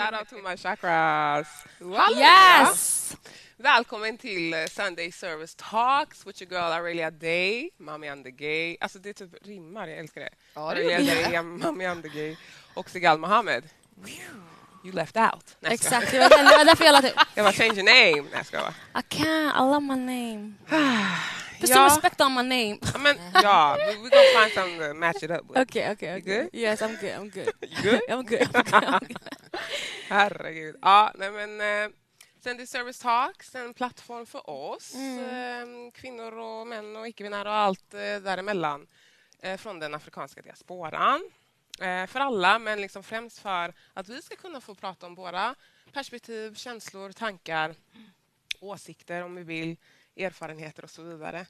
Shout out to my chakras. Yes! Välkommen till eh, Sunday Service Talks with your girl Aurelia Day, Mami and the Gay. Alltså det typ rimmar, jag älskar det. Ja, det Aurelia det. Day, Mami and the Gay och Sigal Mohammed. You left out. Nej. Exakt, det var därför jag la till. Jag bara change your name. Nej, jag skojar bara. I can't, I love my name. Put some Ja, respect on my name. ja, men ja, we, we gonna find something to match it up with. Okay, okay, You okay. good? Yes, I'm good, I'm good. You good? I'm good. I'm good. I'm good. Herregud. Ja, nej men eh, Sunday Service Talks, en plattform för oss, Mm. eh, kvinnor och män och icke-binära och allt eh, däremellan eh, från den afrikanska diasporan. För alla, men liksom främst för att vi ska kunna få prata om våra perspektiv, känslor, tankar, åsikter om vi vill, erfarenheter och så vidare.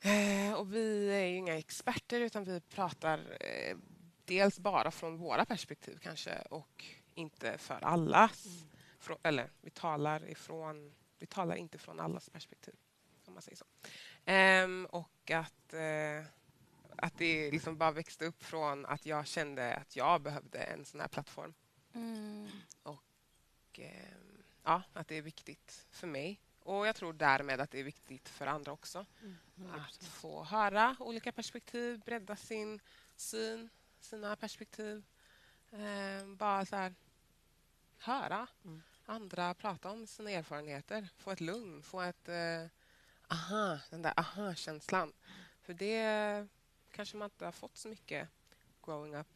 Eh, och vi är ju inga experter utan vi pratar eh, dels bara från våra perspektiv kanske och inte för allas. Frå- eller vi talar ifrån, vi talar inte från allas perspektiv. Om man säger så. Ehm, och att, eh, att det liksom bara växte upp från att jag kände att jag behövde en sån här plattform. Mm. Och ehm, ja, att det är viktigt för mig. Och jag tror därmed att det är viktigt för andra också. Att få höra olika perspektiv, bredda sin syn, sina perspektiv. Ehm, bara så här, höra Mm. andra prata om sina erfarenheter. Få ett lugn, få ett eh, aha, den där aha-känslan. För det kanske man inte har fått så mycket growing up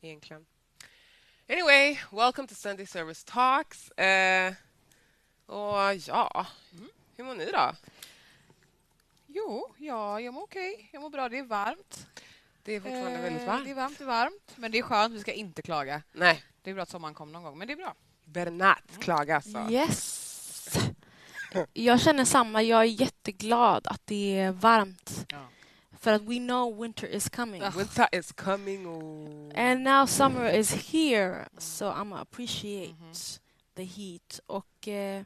egentligen. Anyway, welcome to Sunday Service Talks. Eh, och ja, hur mår ni då? Jo, ja, jag mår okej. Jag mår bra. Det är varmt. Det är fortfarande Eh, väldigt varmt. Det är varmt, det är varmt. Men det är skönt. Vi ska inte klaga. Nej, Det är bra att sommaren kom någon gång, men det är bra. Bernat klaga alltså. Yes! Jag känner samma. Jag är jätteglad att det är varmt. Ja. För att we know winter is coming. Winter is coming. Oh. And now summer is here. So I'm appreciate Mhm. the heat. Och uh,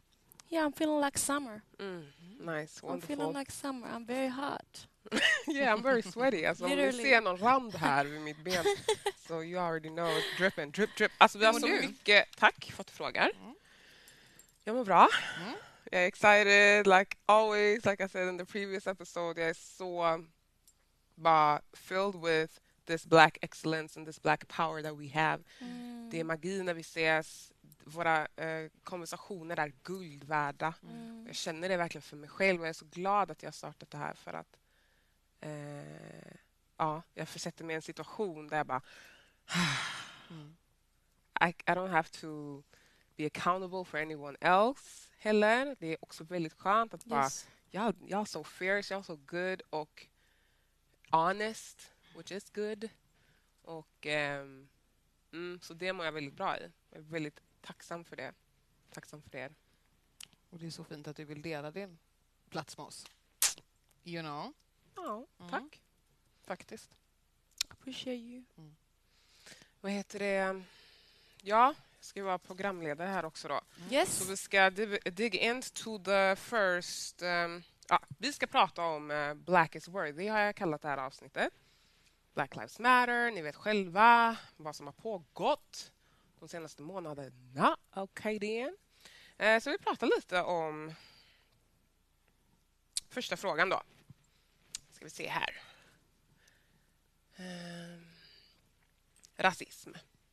yeah, I'm feeling like summer. Mm, nice, I'm feeling wonderful. like summer. I'm very hot. yeah, I'm very sweaty. Alltså, om ni ser någon rand här vid mitt ben så you already know it's dripping, drip, drip. Alltså, vi har så du? mycket... Tack för att du frågar. Mm. Jag mår bra. Mm. Jag är excited, like always, like I said in the previous episode. Jag är så bara filled with this black excellence and this black power that we have. Mm. Det är magi när vi ses. Våra eh, konversationer är guld värda. Mm. Jag känner det verkligen för mig själv och jag är så glad att jag har startat det här för att eh, ja, jag försätter mig i en situation där jag bara Mm. I, I don't have to be accountable for anyone else heller. Det är också väldigt skönt att bara Yes. jag, jag är så fierce, jag är så good och honest, which is good. Och ehm, mm, Så det mår jag väldigt bra i. Jag är väldigt tacksam för det. Tacksam för det. Och det är så fint att du vill dela din plats med oss. You know? Ja, Mm. tack. Faktiskt. Appreciate you. Vad heter det? Ja, jag ska vara programledare här också då. Yes. Så vi ska dig into the first... ehm, ja, vi ska prata om eh, Black is worthy, har jag kallat det här avsnittet. Black lives matter, ni vet själva vad som har pågått de senaste månaderna. Okej, okay, eh, Så vi pratar lite om första frågan då. Ska vi se här. Ehm, rasism.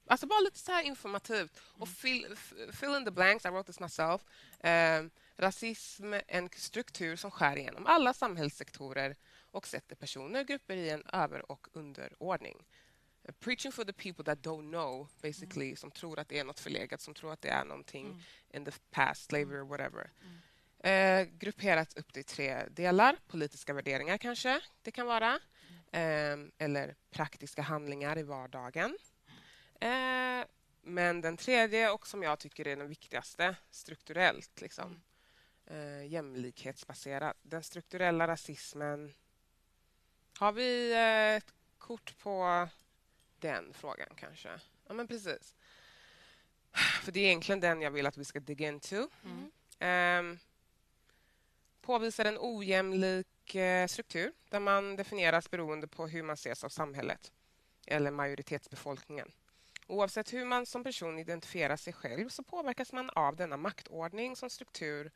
Alltså bara lite så här informativt. Och fill, f- fill in the blanks, I wrote this myself. Ehm, rasism är en struktur som skär igenom alla samhällssektorer och sätter personer och grupper i en över och underordning. Preaching for the people that don't know, basically, som tror att det är något förlegat, som tror att det är någonting in the past, slavery or whatever. Eh, grupperat upp i tre delar. Politiska värderingar kanske det kan vara. Eh, eller praktiska handlingar i vardagen. Eh, men den tredje, och som jag tycker är den viktigaste, strukturellt. Liksom. Eh, jämlikhetsbaserad. Den strukturella rasismen. Har vi eh, ett kort på den frågan kanske? Ja, men precis. För det är egentligen den jag vill att vi ska dig into. Mm. Ehm, påvisar en ojämlik eh, struktur där man definieras beroende på hur man ses av samhället eller majoritetsbefolkningen. Oavsett hur man som person identifierar sig själv så påverkas man av denna maktordning som, struktur,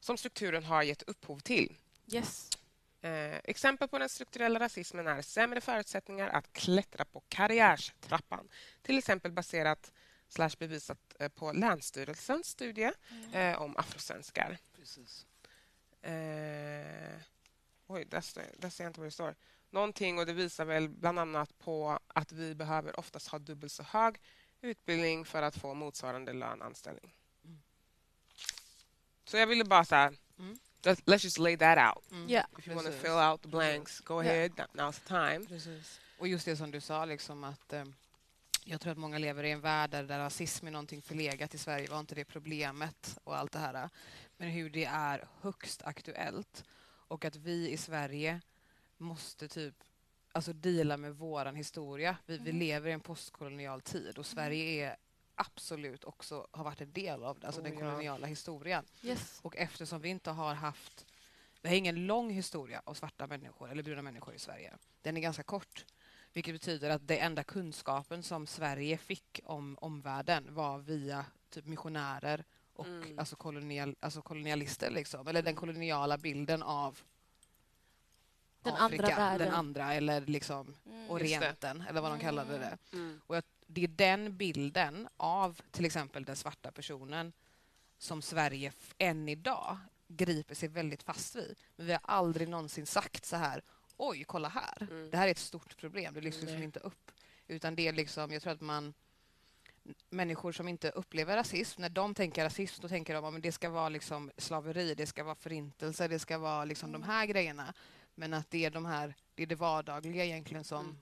som strukturen har gett upphov till. Yes. Eh, exempel på den strukturella rasismen är sämre förutsättningar att klättra på karriärstrappan. Till exempel baserat slash bevisat eh, på Länsstyrelsens studie eh, om afrosvenskar. Precis. Eh, oj, där, står, där ser jag inte vad det står. Någonting och det visar väl bland annat på att vi behöver oftast ha dubbelt så hög utbildning för att få motsvarande löneanställning. Mm. Så jag ville bara så här, Mm. Let, let's just lay that out. Mm. Ja. If you want to fill out the blanks, go ahead. Now's the time. Precis. Och just det som du sa, liksom att eh, jag tror att många lever i en värld där, där rasism är någonting förlegat i Sverige. Var inte det problemet och allt det här. Men hur det är högst aktuellt och att vi i Sverige måste typ alltså deala med våran historia. Vi, vi Mm. lever i en postkolonial tid och Sverige är absolut också har varit en del av det, alltså Oh, den ja. koloniala historien. Yes. Och eftersom vi inte har haft... Vi har ingen lång historia av svarta människor eller bruna människor i Sverige. Den är ganska kort. Vilket betyder att det enda kunskapen som Sverige fick om omvärlden var via typ missionärer och Mm. alltså, kolonial, alltså kolonialister. Liksom. Eller den koloniala bilden av Den Afrika. andra världen. Den andra, eller liksom Mm. Det. Orienten, eller vad de kallade det. Mm. Och jag, det är den bilden av till exempel den svarta personen som Sverige än idag griper sig väldigt fast vid. Men vi har aldrig någonsin sagt så här, oj, kolla här. Mm. Det här är ett stort problem, det lyfts liksom Nej. inte upp. Utan det är liksom, jag tror att man människor som inte upplever rasism, när de tänker rasism, då tänker de att det ska vara liksom slaveri, det ska vara förintelse, det ska vara liksom de här grejerna. Men att det är, de här, det är det vardagliga egentligen som Mm.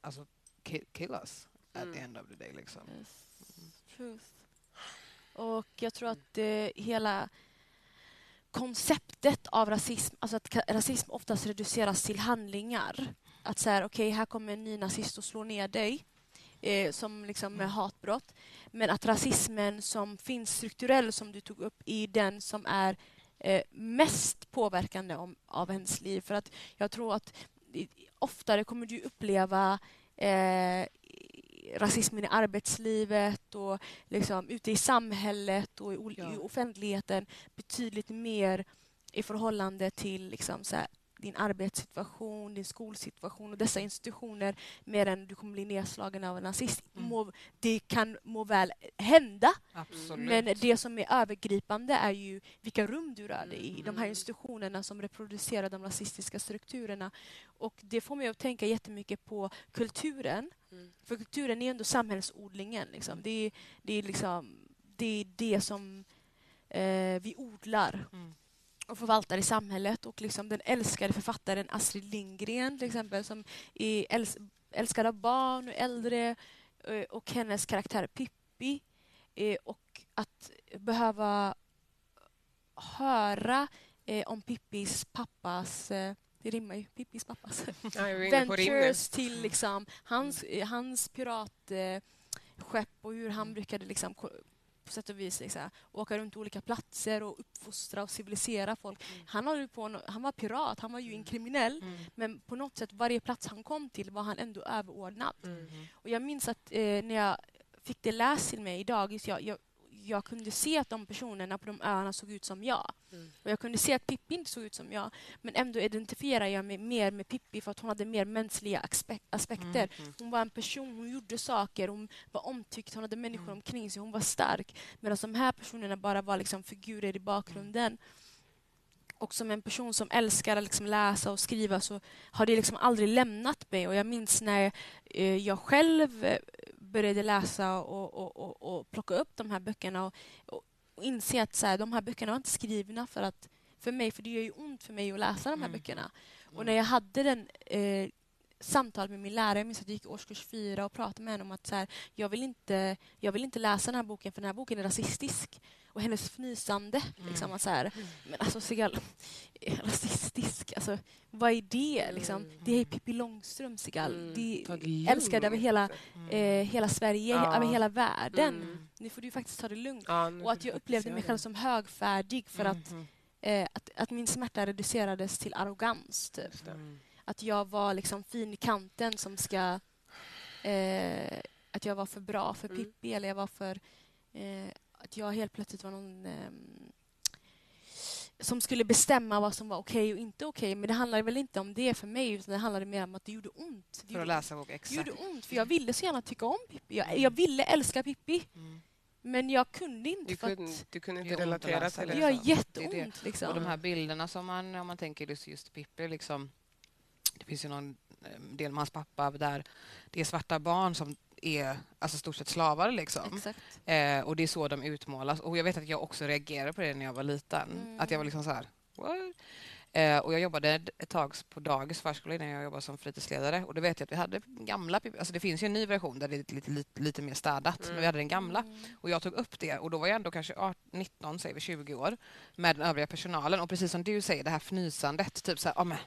alltså, ki- kill us at Mm. the end of the day. Liksom. Yes. Och jag tror att eh, hela konceptet av rasism, alltså att rasism oftast reduceras till handlingar. Att säga, okej, här kommer en ny nazist och slår ner dig. Eh, som liksom med Mm. hatbrott. Men att rasismen som finns strukturell, som du tog upp, är den som är eh, mest påverkande om, av ens liv. För att jag tror att oftare kommer du uppleva eh, rasismen i arbetslivet och liksom ute i samhället och i, Ja. i offentligheten betydligt mer i förhållande till liksom så här, din arbetssituation, din skolsituation och dessa institutioner mer än du kommer bli nedslagen av en nazist. Mm. Må, det kan må väl hända, Absolut. men det som är övergripande är ju vilka rum du rör dig i. De här Mm. institutionerna som reproducerar de rasistiska strukturerna. Och det får mig att tänka jättemycket på kulturen. Mm. För kulturen är ändå samhällsodlingen. Liksom. Det, är, det, är liksom, det är det som eh, vi odlar Mm. och förvaltar i samhället. Och liksom den älskade författaren Astrid Lindgren till exempel som är äls älskad av barn och äldre eh, och hennes karaktär Pippi. Eh, och att behöva höra eh, om Pippis pappas eh, det rimmar ju. Pippis pappas. Ventures till liksom, hans, eh, hans piratskepp skepp och hur han brukade liksom, på sätt och vis liksom, åka runt olika platser och uppfostra och civilisera folk. Mm. Han, på, han var pirat, han var ju en kriminell Mm. men på något sätt, varje plats han kom till var han ändå överordnad. Mm. Och jag minns att eh, när jag fick det läst till mig idag, just jag, jag, jag kunde se att de personerna på de öarna såg ut som jag. Mm. Och jag kunde se att Pippi inte såg ut som jag. Men ändå identifierar jag mig mer med Pippi för att hon hade mer mänskliga aspe- aspekter. Mm. Hon var en person, hon gjorde saker, hon var omtyckt, hon hade människor Mm. omkring sig, hon var stark. Medan de här personerna bara var liksom figurer i bakgrunden. Och som en person som älskar att liksom läsa och skriva så har det liksom aldrig lämnat mig. Och jag minns när eh, jag själv eh, började läsa och, och, och, och plocka upp de här böckerna och, och, inse att så här, de här böckerna var inte skrivna för, att, för mig, för det gör ju ont för mig att läsa de här Mm. böckerna. Och när jag hade den eh, samtal med min lärare, jag minns att jag gick i årskurs fyra och pratade med henne om att så här, jag, vill inte, jag vill inte läsa den här boken för den här boken är rasistisk. Och hennes fnysande, liksom, Mm. att så här, men alltså Sigal, rasistisk, alltså vad är det liksom? Mm. Det är Pippi Långstrump Sigal. Mm. Det är älskad över hela, Mm. eh, hela Sverige, Ja. över hela världen. Mm. Nu får du faktiskt ta det lugnt. Ja, Och att jag upplevde mig själv som högfärdig för att, Mhm. eh, att, att min smärta reducerades till arrogans. Typ. Mm. Att jag var liksom fin i kanten som ska eh, att jag var för bra för Mm. Pippi eller jag var för... Eh, att jag helt plötsligt var någon ehm, som skulle bestämma vad som var okej och inte okej. Men det handlade väl inte om det för mig utan det handlade mer om att det gjorde ont. Det För att gjorde, läsa det exakt. gjorde ont för jag ville så gärna tycka om Pippi. Jag, jag ville älska Pippi Mm. men jag kunde inte Du för kunde, att du kunde Det inte relatera till det. det. det gör jätteont. Det det. Liksom. Och de här bilderna som man, om man tänker just, just Pippi, liksom, det finns ju någon eh, del med hans pappa där det är svarta barn som är alltså stort sett slavar. Liksom. Eh, och det är så de utmålas. Och jag vet att jag också reagerade på det när jag var liten. Mm. Att jag var liksom så här... Eh, och jag jobbade ett- tag på dagis förskola innan jag jobbade som fritidsledare. Och då vet jag att vi hade gamla. Alltså det finns ju en ny version där det är lite, lite, lite mer städat. Men vi hade den gamla. Mm. Och jag tog upp det och då var jag ändå kanske 18, 19, säger vi 20 år med den övriga personalen. Och precis som du säger, det här fnysandet. Typ så här, "Ja, men, ah,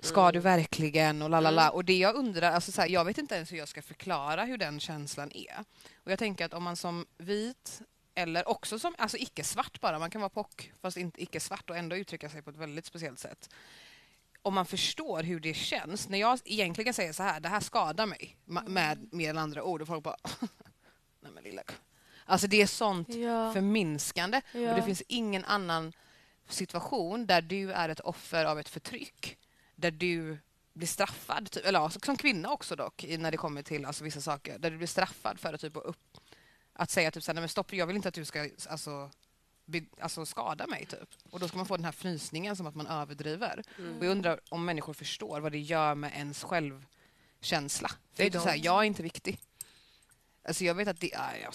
ska du verkligen? Och lalala. Mm. Och det jag undrar, alltså så här, jag vet inte ens hur jag ska förklara hur den känslan är. Och jag tänker att om man som vit eller också som alltså icke-svart bara, man kan vara pock fast inte icke-svart och ändå uttrycka sig på ett väldigt speciellt sätt. Om man förstår hur det känns, när jag egentligen säger så här, det här skadar mig ma- med mer eller andra ord och folk bara Nej men lilla Alltså det är sånt Ja. förminskande Ja. och det finns ingen annan situation där du är ett offer av ett förtryck. Där du blir straffad, typ, eller ja, som kvinna också dock, när det kommer till alltså, vissa saker. Där du blir straffad för att, typ, upp, att säga typ, så här, nej men stopp, jag vill inte att du ska alltså, be, alltså, skada mig. Typ. Och då ska man få den här fnysningen som att man överdriver. Mm. Och jag undrar om människor förstår vad det gör med ens självkänsla. För det är inte så här, don't. jag är inte viktig. Alltså jag vet att det är...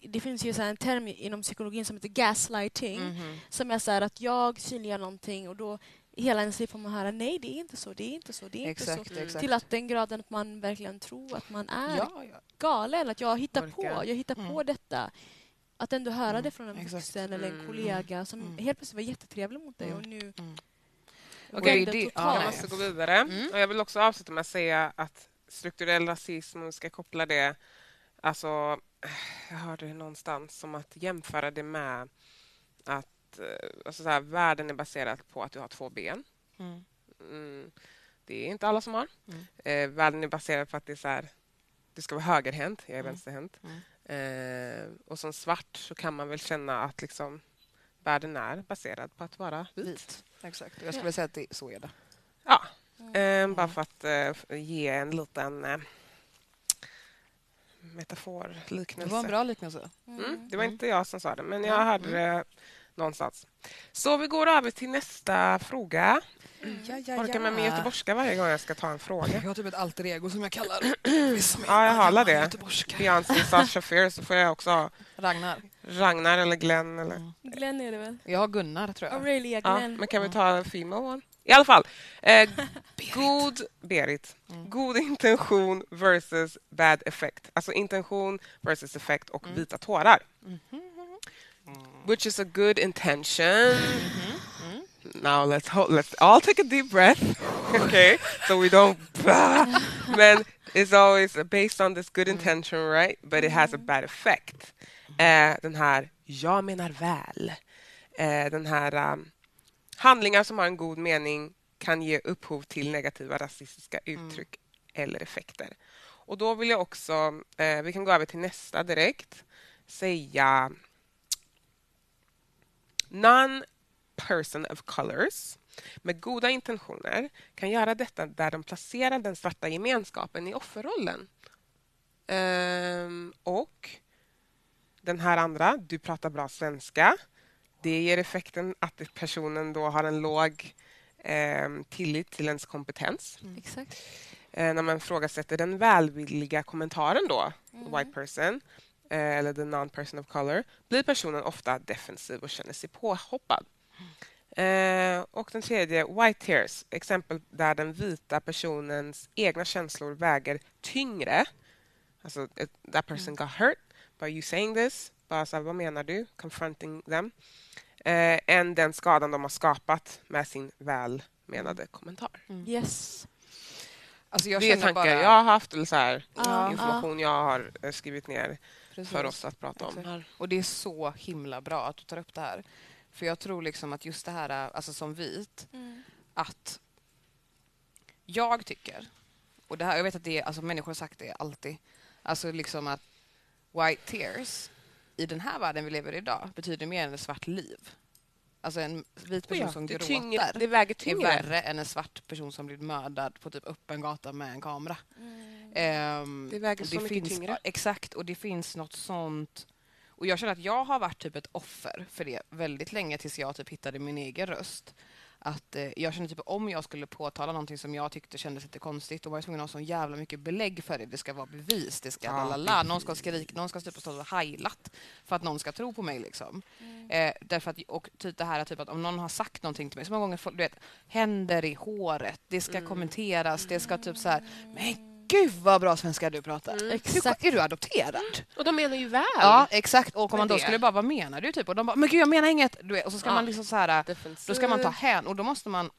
Det finns ju så här en term inom psykologin som heter gaslighting. Mhm. Som är så här att jag synliggör någonting och då hela ens liv får man höra nej, det är inte så, det är inte så, det är inte Exakt, så. Mm. exakt. Till att den graden att man verkligen tror att man är Ja, ja. galen, att jag hittar på, Orkar. jag hittar på Mm. detta. Att ändå höra Mm, det från en exakt. vuxen eller en Mm. kollega som Mm. helt plötsligt var jättetrevlig mot dig Mm. och nu Okej, vänder det- totalt. ja, Jag måste gå vidare. Mm. Och jag vill också avsluta med att säga att strukturell rasism, om vi ska koppla det... Alltså, jag hörde det någonstans som att jämföra det med att eh, alltså så här, världen är baserad på att du har två ben. Mm. Mm. Det är inte alla som har. Mm. Eh, världen är baserad på att det är så här, du ska vara högerhänt, jag är Mm. vänsterhänt. Mm. Eh, och som svart så kan man väl känna att liksom, världen är baserad på att vara vit. Vit. Exakt. Jag skulle säga att det, så är det. Ja, eh, bara för att eh, ge en liten eh, metafor, Det var en bra liknelse. Mm, det var Mm. inte jag som sa det, men jag Mm. hörde det någonstans. Så vi går över till nästa fråga. Ja, Orkar med min göteborgska varje gång jag ska ta en fråga. Jag har typ ett alter ego som jag kallar Ja, jag har alla det. Beyoncé, Sasha Fierce, så får jag också ha Ragnar. Ragnar eller Glenn. Eller... Mm. Glenn är det väl? Jag har Gunnar, tror jag. Aurelia Ja, Glenn. men kan vi ta en female one? I alla fall. Eh, god, Berit. Mm. God intention versus bad effect. Alltså intention versus effekt och Mm. vita tårar. Mhm. Which is a good intention. Mhm. Mm. Now let's let's all take a deep breath, okay? So we don't. Men it's always based on this good Mm. intention, right? But it has a bad effect. Eh, den här jag menar väl. Eh, den här um, handlingar som har en god mening kan ge upphov till negativa rasistiska Mm. uttryck eller effekter. Och då vill jag också, eh, vi kan gå över till nästa direkt, säga Non-person of colors med goda intentioner kan göra detta där de placerar den svarta gemenskapen i offerrollen. Ehm, och den här andra, du pratar bra svenska. Det ger effekten att personen då har en låg ehm, tillit till ens kompetens. Exakt. Eh, när man ifrågasätter den välvilliga kommentaren då, Mm. white person, eh, eller the non-person of color, blir personen ofta defensiv och känner sig påhoppad. Eh, och den tredje, white tears, exempel där den vita personens egna känslor väger tyngre. Alltså, it, that person got hurt by you saying this. Bara så här, vad menar du? Confronting them. Eh, än den skadan de har skapat med sin välmenade kommentar. Yes. Alltså jag det är tankar bara... jag har haft, eller så här, Ja, information jag har eh, skrivit ner Precis. för oss att prata om. Och det är så himla bra att du tar upp det här. För jag tror liksom att just det här, alltså som vit, Mm. att jag tycker och det här, jag vet att det är, alltså, människor har sagt det alltid. Alltså liksom att white tears i den här världen vi lever i idag betyder mer än ett svart liv. Alltså en vit person Ja, som det, gråter tyngre, det väger är tyngre. värre än en svart person som blir mördad på typ öppen gata med en kamera. Ehm, Det väger så mycket finns, tyngre. Exakt, och det finns något sånt... Och jag känner att jag har varit typ ett offer för det väldigt länge tills jag typ hittade min egen röst. Att eh, Jag kände typ om jag skulle påtala någonting som jag tyckte kändes lite konstigt då var jag tvungen att ha så jävla mycket belägg för det. Det ska vara bevis, det ska Ja, lalala. Någon ska skrika, någon ska typ stått och heilat för att någon ska tro på mig. Liksom. Eh, därför att, och typ det här typ att om någon har sagt någonting till mig, så många gånger folk, du vet, händer i håret, det ska kommenteras, det ska typ så här, men gud vad bra svenska du pratar. Hur, Exakt. är du adopterad? Och de menar ju väl. Ja, exakt. Och om man då det. skulle bara, vad menar du? Typ? Och de bara, men gud jag menar inget. Du vet, och så ska Ja. man liksom så här, Defensiv. då ska man ta hän och då måste man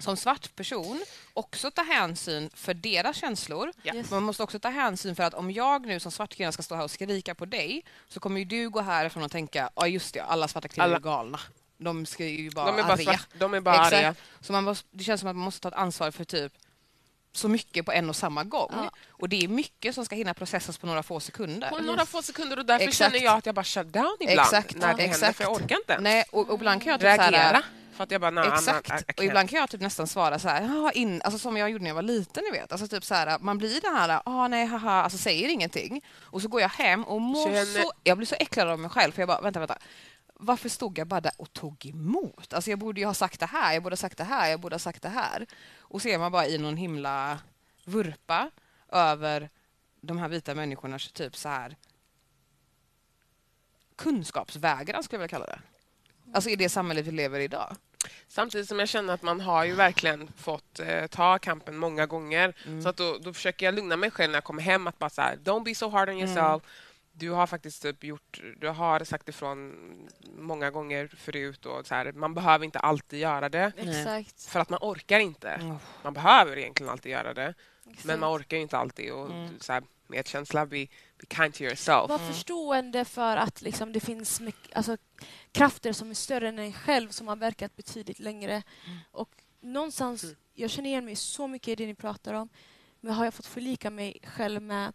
som svart person också ta hänsyn för deras känslor. Ja. Yes. Man måste också ta hänsyn för att om jag nu som svart kvinna ska stå här och skrika på dig så kommer ju du gå härifrån och tänka, ja just det, alla svarta kvinnor Alla- är galna. De ska ju bara De är bara, arga. svart, de är bara Exakt. arga. Så man måste, det känns som att man måste ta ett ansvar för typ så mycket på en och samma gång. Ja. Och det är mycket som ska hinna processas på några få sekunder. På några få sekunder och därför Exakt. känner jag att jag bara shut down ibland Exakt, när det händer exakt. för jag orkar inte Nej, och, och ibland kan jag typ så här- reagera. För att jag bara, nej, Exakt. I och ibland kan jag typ nästan svara så här, "Jaha, in, alltså som jag gjorde när jag var liten, ni vet. Alltså typ så här, man blir den här, ah nej, haha, alltså säger ingenting. Och så går jag hem och mår Känner- så, jag blir så äcklad av mig själv för jag bara, vänta, vänta. Varför stod jag bara där och tog emot? Alltså jag borde ju ha sagt det här, jag borde ha sagt det här, jag borde ha sagt det här. Och så är man bara i någon himla vurpa över de här vita människornas typ så här kunskapsvägran skulle jag vilja kalla det. Alltså i det samhället vi lever i idag. Samtidigt som jag känner att man har ju verkligen fått eh, ta kampen många gånger. Mm. Så att då, då försöker jag lugna mig själv när jag kommer hem. att bara så här, Don't be so hard on yourself. Mm. Du har faktiskt typ gjort, du har sagt ifrån många gånger förut. Och så här, man behöver inte alltid göra det. Exakt. För att man orkar inte. Mm. Man behöver egentligen alltid göra det. exakt. Men man orkar ju inte alltid. Och Mm. så här, medkänsla, be, be kind to yourself. Var förstående för att liksom, det finns mycket, alltså, krafter som är större än en själv som har verkat betydligt längre. Och någonstans, Mm. Jag känner igen mig så mycket i det ni pratar om. Men har jag fått förlika mig själv med...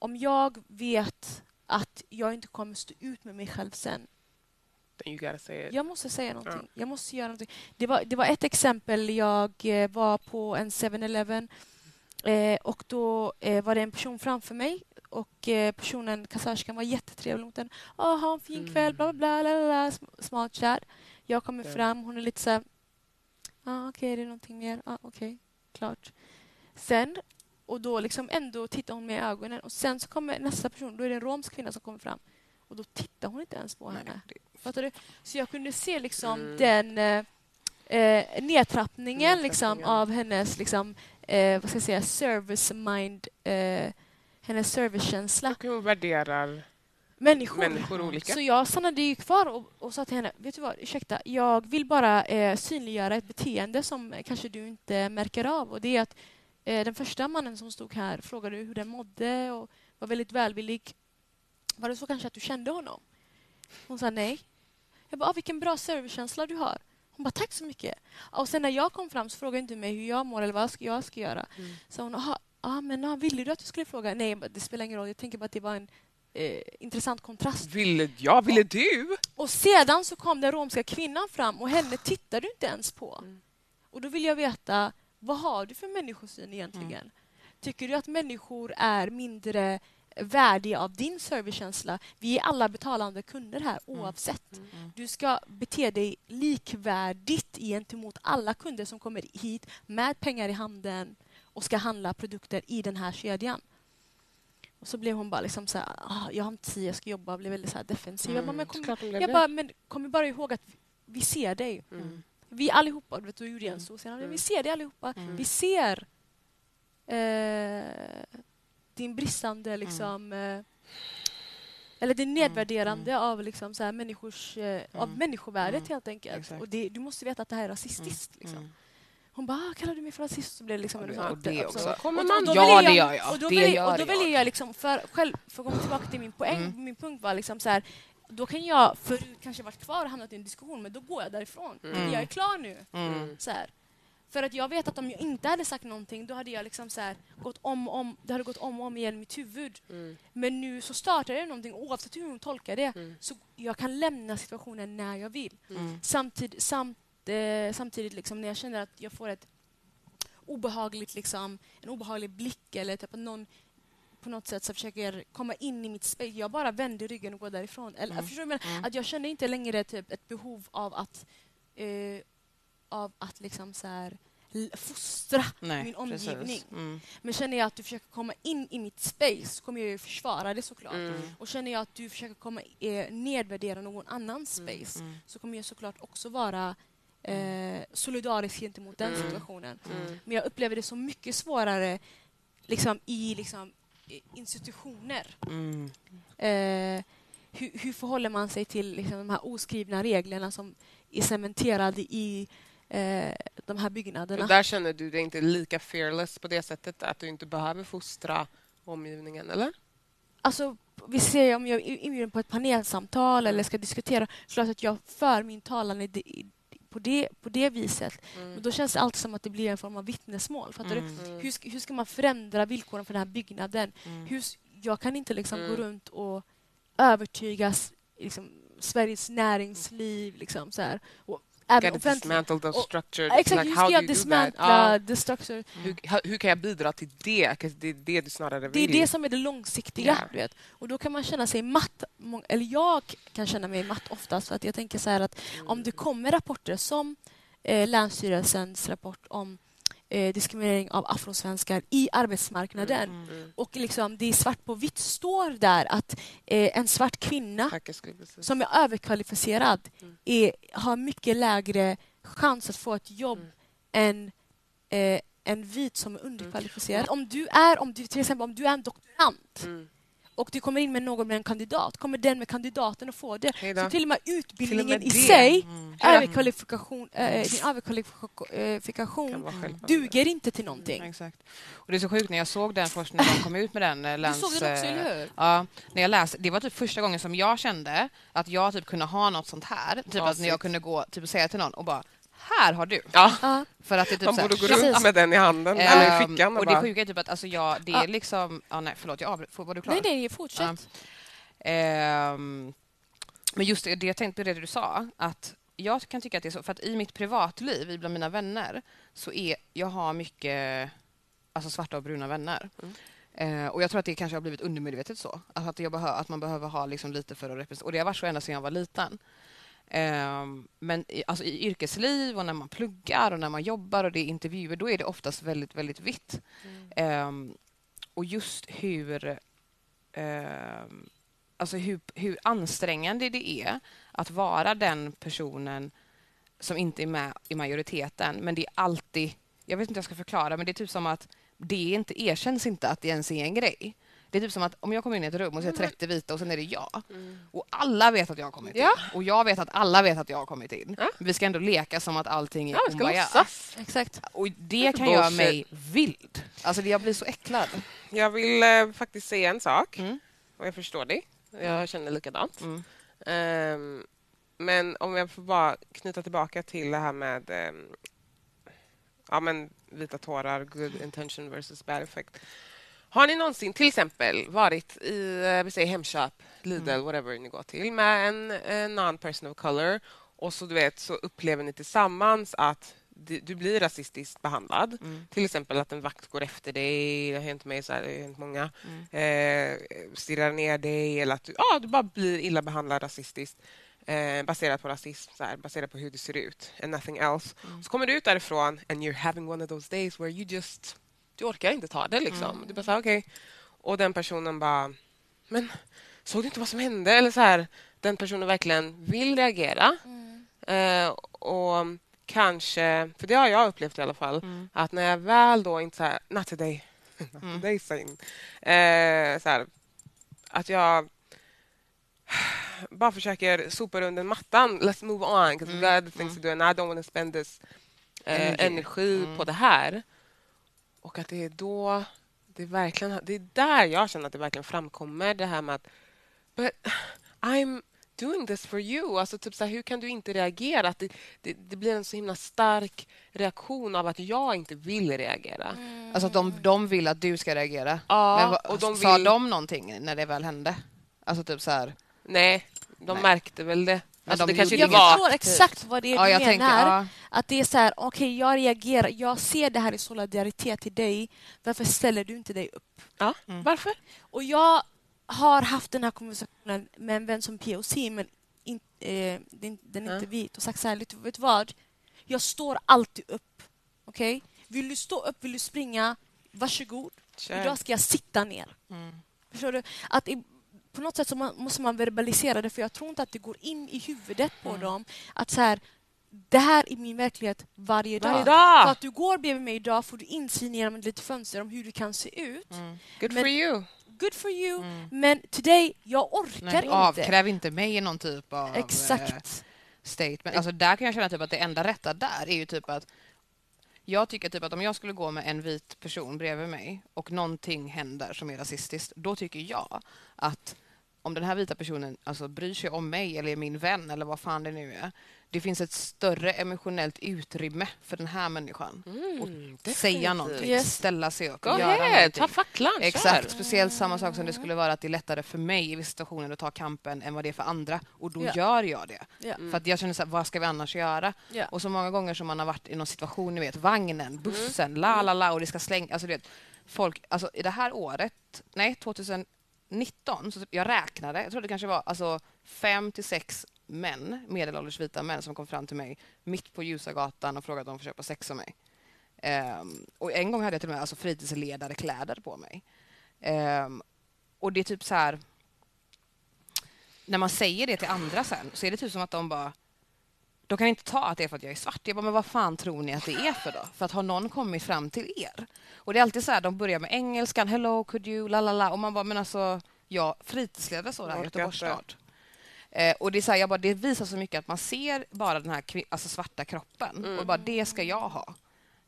Om jag vet att jag inte kommer stå ut med mig själv sen. Jag måste säga någonting. Jag måste göra någonting. Det var, det var ett exempel. Jag eh, var på en 7-Eleven eh, och då eh, var det en person framför mig och eh, personen, kassörskan, var jättetrevlig mot den. Ah, ha en fin kväll, bla bla bla, bla, bla sm- smart kär. Jag kommer Ja. fram, hon är lite så här... Ah, Okej, är det någonting mer? Ah, Okej, klart. Sen, och då liksom ändå tittar hon mig i ögonen och sen så kommer nästa person, då är det en romsk kvinna som kommer fram och då tittar hon inte ens på Nej, henne. det- Fattar du? Så jag kunde se liksom Mm. den eh, eh, nedtrappningen liksom, av hennes liksom, eh, vad ska jag säga, service mind, eh, hennes servicekänsla. Och hon värderar Människor. människor olika. Så jag stannade ju kvar och, och sa till henne, vet du vad, ursäkta, jag vill bara eh, synliggöra ett beteende som eh, kanske du inte märker av. Och det är att den första mannen som stod här frågade hur den mådde och var väldigt välvillig. Var det så kanske att du kände honom? Hon sa nej. Jag bara, ah, vilken bra servicekänsla du har. Hon bara, tack så mycket. Och sen när jag kom fram så frågade inte mig hur jag mår eller vad jag ska göra. Mm. Så hon, aha, ah, men ah, ville du att du skulle fråga? Nej, det spelar ingen roll. Jag tänker bara att det var en eh, intressant kontrast. Ville jag? Ville du? Och sedan så kom den romska kvinnan fram och henne tittar du inte ens på. Mm. Och då vill jag veta, vad har du för människosyn egentligen? Tycker du att människor är mindre värdiga av din servicekänsla? Vi är alla betalande kunder här oavsett. Mm. Du ska bete dig likvärdigt gentemot alla kunder som kommer hit med pengar i handen och ska handla produkter i den här kedjan. Och så blev hon bara liksom så här, ah, jag har inte tid, jag ska jobba, blev väldigt så defensiv. Jag bara, men kom, jag bara, men kom bara ihåg att vi, vi ser dig. Mm. Vi allihopa, du vet, då gjorde jag en så senare. Mm. Vi ser dig allihopa. Mm. Vi ser eh, din bristande liksom... Eh, eller det nedvärderande av liksom, så här, människors, eh, av Mm. människovärdet Mm. helt enkelt. Exakt. Och det, du måste veta att det här är rasistiskt. Liksom. Mm. Hon bara, ah, kallar du mig för rasist? Så blev det liksom en det- och det också. Kommer Och man Ja, ville det gör jag. Och då Det och ville jag. jag liksom, för, själv, för att komma tillbaka till min poäng, Mm. min punkt var liksom så här, då kan jag förut kanske varit kvar och hamnat i en diskussion, men då går jag därifrån. Mm. Jag är klar nu. Mm. Så här. För att jag vet att om jag inte hade sagt någonting då hade jag liksom så här gått om och om, det hade gått om och om igen i mitt huvud. Mm. Men nu så startar det någonting oavsett hur hon tolkar det. Mm. Så jag kan lämna situationen när jag vill. Mm. Samtid, samt, eh, samtidigt liksom när jag känner att jag får ett obehagligt, liksom, en obehaglig blick eller typ att någon på något sätt så försöker komma in i mitt space. Jag bara vänder ryggen och går därifrån. Eller, Mm. Förstår du? menar? Mm. Att jag känner inte längre typ ett behov av att, eh, av att liksom så här, fostra Nej, min omgivning. Mm. Men känner jag att du försöker komma in i mitt space så kommer jag ju försvara det såklart. Mm. Och känner jag att du försöker komma, eh, nedvärdera någon annans Mm, space Mm. så kommer jag såklart också vara eh, solidarisk gentemot den Mm. situationen. Mm. Men jag upplever det så mycket svårare liksom, i liksom, institutioner. Mm. Eh, hur, hur förhåller man sig till liksom, de här oskrivna reglerna som är cementerade i eh, de här byggnaderna? Och där känner du dig inte lika fearless på det sättet att du inte behöver fostra omgivningen, eller? Alltså, vi ser om jag är inbjuden på ett panelsamtal eller ska diskutera, klart att jag för min talan i på, det, på det viset. Men Mm. då känns det alltid som att det blir en form av vittnesmål. Fattar du? Mm. Mm. Hur, hur ska man förändra villkoren för den här byggnaden? Mm. Hur, jag kan inte liksom Mm. gå runt och övertyga s- liksom, Sveriges näringsliv. Liksom, så här. Och även Gotta offentlig- dismantle those och- structures. Exakt, Like, hur ska jag dismantla the structure? Hur, hur kan jag bidra till det? det är det du snarare Det är vill. det som är det långsiktiga. Ja. Du vet. Och då kan man känna sig matt. Eller jag kan känna mig matt oftast. För att jag tänker så här att om det kommer rapporter som eh, Länsstyrelsens rapport om eh, diskriminering av afrosvenskar i arbetsmarknaden Mm. Mm. och liksom det är svart på vitt står där att eh, en svart kvinna som är överkvalificerad Mm. är, har mycket lägre chans att få ett jobb Mm. än eh, en vit som är underkvalificerad. Om du är, om du, till exempel om du är en doktorand Mm. Och du kommer in med någon med en kandidat, kommer den med kandidaten att få det. Så till och med utbildningen med i det. sig, Mm. överkvalifikation, eh, din överkvalifikation duger inte till någonting. Exakt. Och det är så sjukt när jag såg den först när de kom ut med den. eh, Du Läns, såg den också, eh, eller hur? Ja, när jag läste, det var typ första gången som jag kände att jag typ kunde ha något sånt här. Typ att när jag kunde gå typ och säga till någon och bara här har du. Ja. För att det är typ man borde gå runt Precis. med den i handen eller i fickan. Och och det sjuka är typ att alltså jag, det är liksom... Ja, nej, förlåt, jag avbröt. Var du klar? Nej, nej, fortsätt. Ehm, men just det, det jag tänkte på det du sa, att jag kan tycka att det är så, för att i mitt privatliv, bland mina vänner, så är jag har mycket alltså svarta och bruna vänner. Mm. Eh, och jag tror att det kanske har blivit undermedvetet så. Alltså att, jag behö- att man behöver ha liksom lite för att representera. Och det har varit så ända sedan jag var liten. Ehm, men i, alltså i yrkesliv och när man pluggar och när man jobbar och det är intervjuer, då är det oftast väldigt, väldigt vitt. Mm. Ehm, och just hur, ehm, alltså hur, hur ansträngande det är att vara den personen som inte är med i majoriteten. Men det är alltid, jag vet inte hur jag ska förklara, men det är typ som att det inte erkänns inte att det ens är en grej. Det är typ som att om jag kommer in i ett rum och ser 30 vita och sen är det jag. Mm. Och alla vet att jag har kommit Ja. in. Och jag vet att alla vet att jag har kommit in. Ja. Men vi ska ändå leka som att allting är Ja, vi ska kumbaya. Exakt. Och det kan göra mig vild. Alltså jag blir så äcklad. Jag vill eh, faktiskt säga en sak. Mm. Och jag förstår dig. Jag känner likadant. Mm. Ehm, men om jag får bara knyta tillbaka till det här med ehm, ja, men vita tårar, good intention versus bad effect. Har ni någonsin till exempel varit i eh, vi säger Hemköp, Lidl, Mm. whatever ni går till med en, en non-person of color och så, du vet, så upplever ni tillsammans att du, du blir rasistiskt behandlad. Mm. Till exempel att en vakt går efter dig, det har hänt mig, så här, det har hänt många. Mm. Eh, stirrar ner dig eller att du, ah, du bara blir illa behandlad rasistiskt. Eh, baserat på rasism, så här, baserat på hur du ser ut. And nothing else. Mm. Så kommer du ut därifrån and you're having one of those days where you just... Du orkar inte ta det liksom. Mm. Du bara okej. Och den personen bara... Men såg du inte vad som hände? Eller så här, den personen verkligen vill reagera. Mm. Eh, och kanske, för det har jag upplevt i alla fall, Mm. att när jag väl då inte så här, not today, not Mm. today saying, eh, så här, att jag bara försöker sopa under mattan. Let's move on, because Mm. we got other things Mm. to do and I don't want to spend this eh, energi Mm. på det här. Och att det är då det är verkligen, det är där jag känner att det verkligen framkommer det här med att but I'm doing this for you? Alltså, typ så här, hur kan du inte reagera? Att det, det, det, blir en så himla stark reaktion av att jag inte vill reagera. Mm. Alltså att de, de vill att du ska reagera. Ja, Men vad- och de Sa vill... de någonting när det väl hände? Alltså typ så här. Nej, de Nej. märkte väl det. Alltså, de det kanske inte Jag förstår exakt vad det är Ja, du jag menar. tänker, ja, Att det är så här, okej, jag reagerar. Jag ser det här i solidaritet till dig. Varför ställer du inte dig upp? Ja, Mm. varför? Och jag har haft den här konversationen med en vän som POC, men in, eh, den, den är inte vit. Och sagt så här, vet du vad? Jag står alltid upp. Okej? Vill du stå upp, vill du springa, varsågod. Kör. Idag ska jag sitta ner. Mm. Förstår du? Att i, på något sätt så man, måste man verbalisera det, för jag tror inte att det går in i huvudet på Mm. dem att så här, det här är min verklighet varje dag. Varje För dag! att du går bredvid mig idag får du insyn genom ett litet fönster om hur du kan se ut. Mm. Good men- for you. Good for you, Mm. men today, jag orkar Nej, inte. avkräv inte mig någon typ av eh, Exakt. statement. Alltså där kan jag känna typ att det enda rätta där är ju typ att jag tycker typ att om jag skulle gå med en vit person bredvid mig och någonting händer som är rasistiskt, då tycker jag att om den här vita personen alltså, bryr sig om mig eller är min vän eller vad fan det nu är, det finns ett större emotionellt utrymme för den här människan. Mm, definitivt. Säga någonting, Yes. ställa sig upp, Go ahead, ta facklan. Exakt, speciellt samma sak som det skulle vara att det är lättare för mig i vissa situationer att ta kampen än vad det är för andra. Och då Ja. gör jag det. Mm. För att jag känner så här, vad ska vi annars göra? Ja. Och så många gånger som man har varit i någon situation, ni vet vagnen, bussen, Mm. la la la och det ska slänga, alltså du vet, folk, alltså i det här året, nej 19, så typ- jag räknade, jag tror det kanske var alltså fem till sex män, medelålders vita män som kom fram till mig mitt på ljusa gatan och frågade om de får köpa sex av mig. Um, och en gång hade jag till och med alltså fritidsledare kläder på mig. Um, och det är typ så här när man säger det till andra sen så är det typ som att de bara de kan inte ta att det är för att jag är svart. Jag bara, men vad fan tror ni att det är för då? För att har någon kommit fram till er? Och det är alltid så här, de börjar med engelskan, hello, could you, la la la. Och man bara, men alltså, jag fritidsledare så där i Göteborgs stad. Eh, och det, är så här, jag bara, det visar så mycket att man ser bara den här alltså svarta kroppen Mm. och bara det ska jag ha.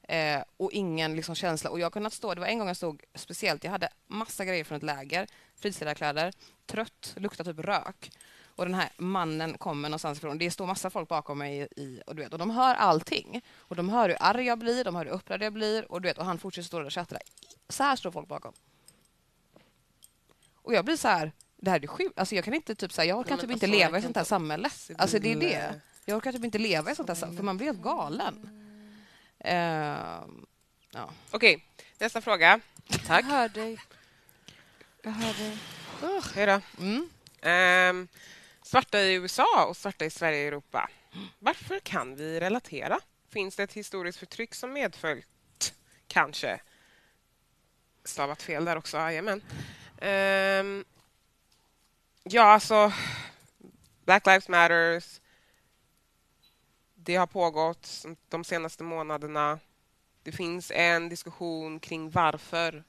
Eh, och ingen liksom känsla. Och jag har kunnat stå, det var en gång jag stod speciellt, jag hade massa grejer från ett läger, fritidsledarkläder, trött, luktade typ rök. Och den här mannen kommer någonstans ifrån. Det står massa folk bakom mig i, och, du vet, och de hör allting. Och de hör hur arg jag blir, de hör hur upprörd jag blir och, du vet, och han fortsätter stå där och tjattra. Så här står folk bakom. Och jag blir så här, det här är sjukt. Alltså jag kan inte typ så här, jag orkar typ inte alltså, leva i sånt här samhälle. Alltså det är det. Jag orkar typ inte leva i sånt här samhälle, för man blir helt galen. Ehm, ja. Okej, nästa fråga. Tack. Jag hör dig. Jag hör dig. Hej då. Mm. Ehm, svarta i USA och svarta i Sverige och Europa. Varför kan vi relatera? Finns det ett historiskt förtryck som medföljt? Kanske. Stavat fel där också, jajamän. Um, ja, alltså... Black Lives Matters. Det har pågått de senaste månaderna. Det finns en diskussion kring varför